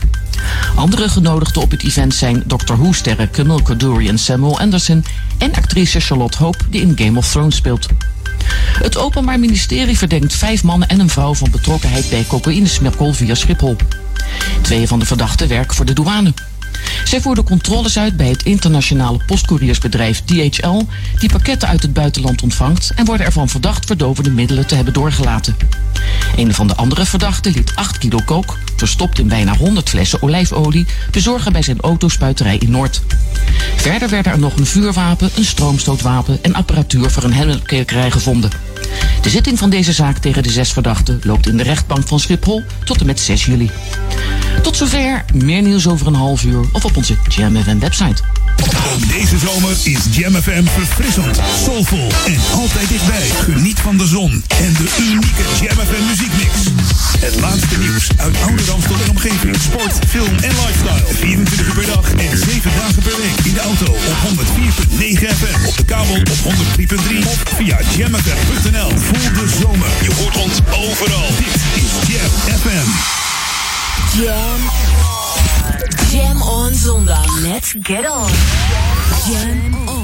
Q: Andere genodigden op het event zijn Doctor Who-sterren Camille Coduri en Samuel Anderson en actrice Charlotte Hope die in Game of Thrones speelt. Het Openbaar Ministerie verdenkt vijf mannen en een vrouw van betrokkenheid bij cocaïnesmokkel via Schiphol. Twee van de verdachten werken voor de douane. Zij voerden controles uit bij het internationale postcouriersbedrijf DHL, die pakketten uit het buitenland ontvangt en worden ervan verdacht verdovende middelen te hebben doorgelaten. Een van de andere verdachten liet 8 kilo kook, verstopt in bijna 100 flessen olijfolie, bezorgen bij zijn autospuiterij in Noord. Verder werden er nog een vuurwapen, een stroomstootwapen en apparatuur voor een hennepkwekerij gevonden. De zitting van deze zaak tegen de zes verdachten loopt in de rechtbank van Schiphol tot en met 6 juli. Tot zover, meer nieuws over een half uur of op onze Jam FM website.
A: Ook deze zomer is Jam FM verfrissend, soulvol en altijd dichtbij. Geniet van de zon en de unieke Jam FM muziekmix. Het laatste nieuws uit oude en omgeving. Sport, film en lifestyle. 24 uur per dag en 7 dagen per week. In de auto op 104.9 FM. Op de kabel op 103.3 of via jamfm.nl. Voel de zomer. Je hoort ons overal. Dit is Jam FM.
D: Jam. Jam on zondag. Let's get on. Jam on.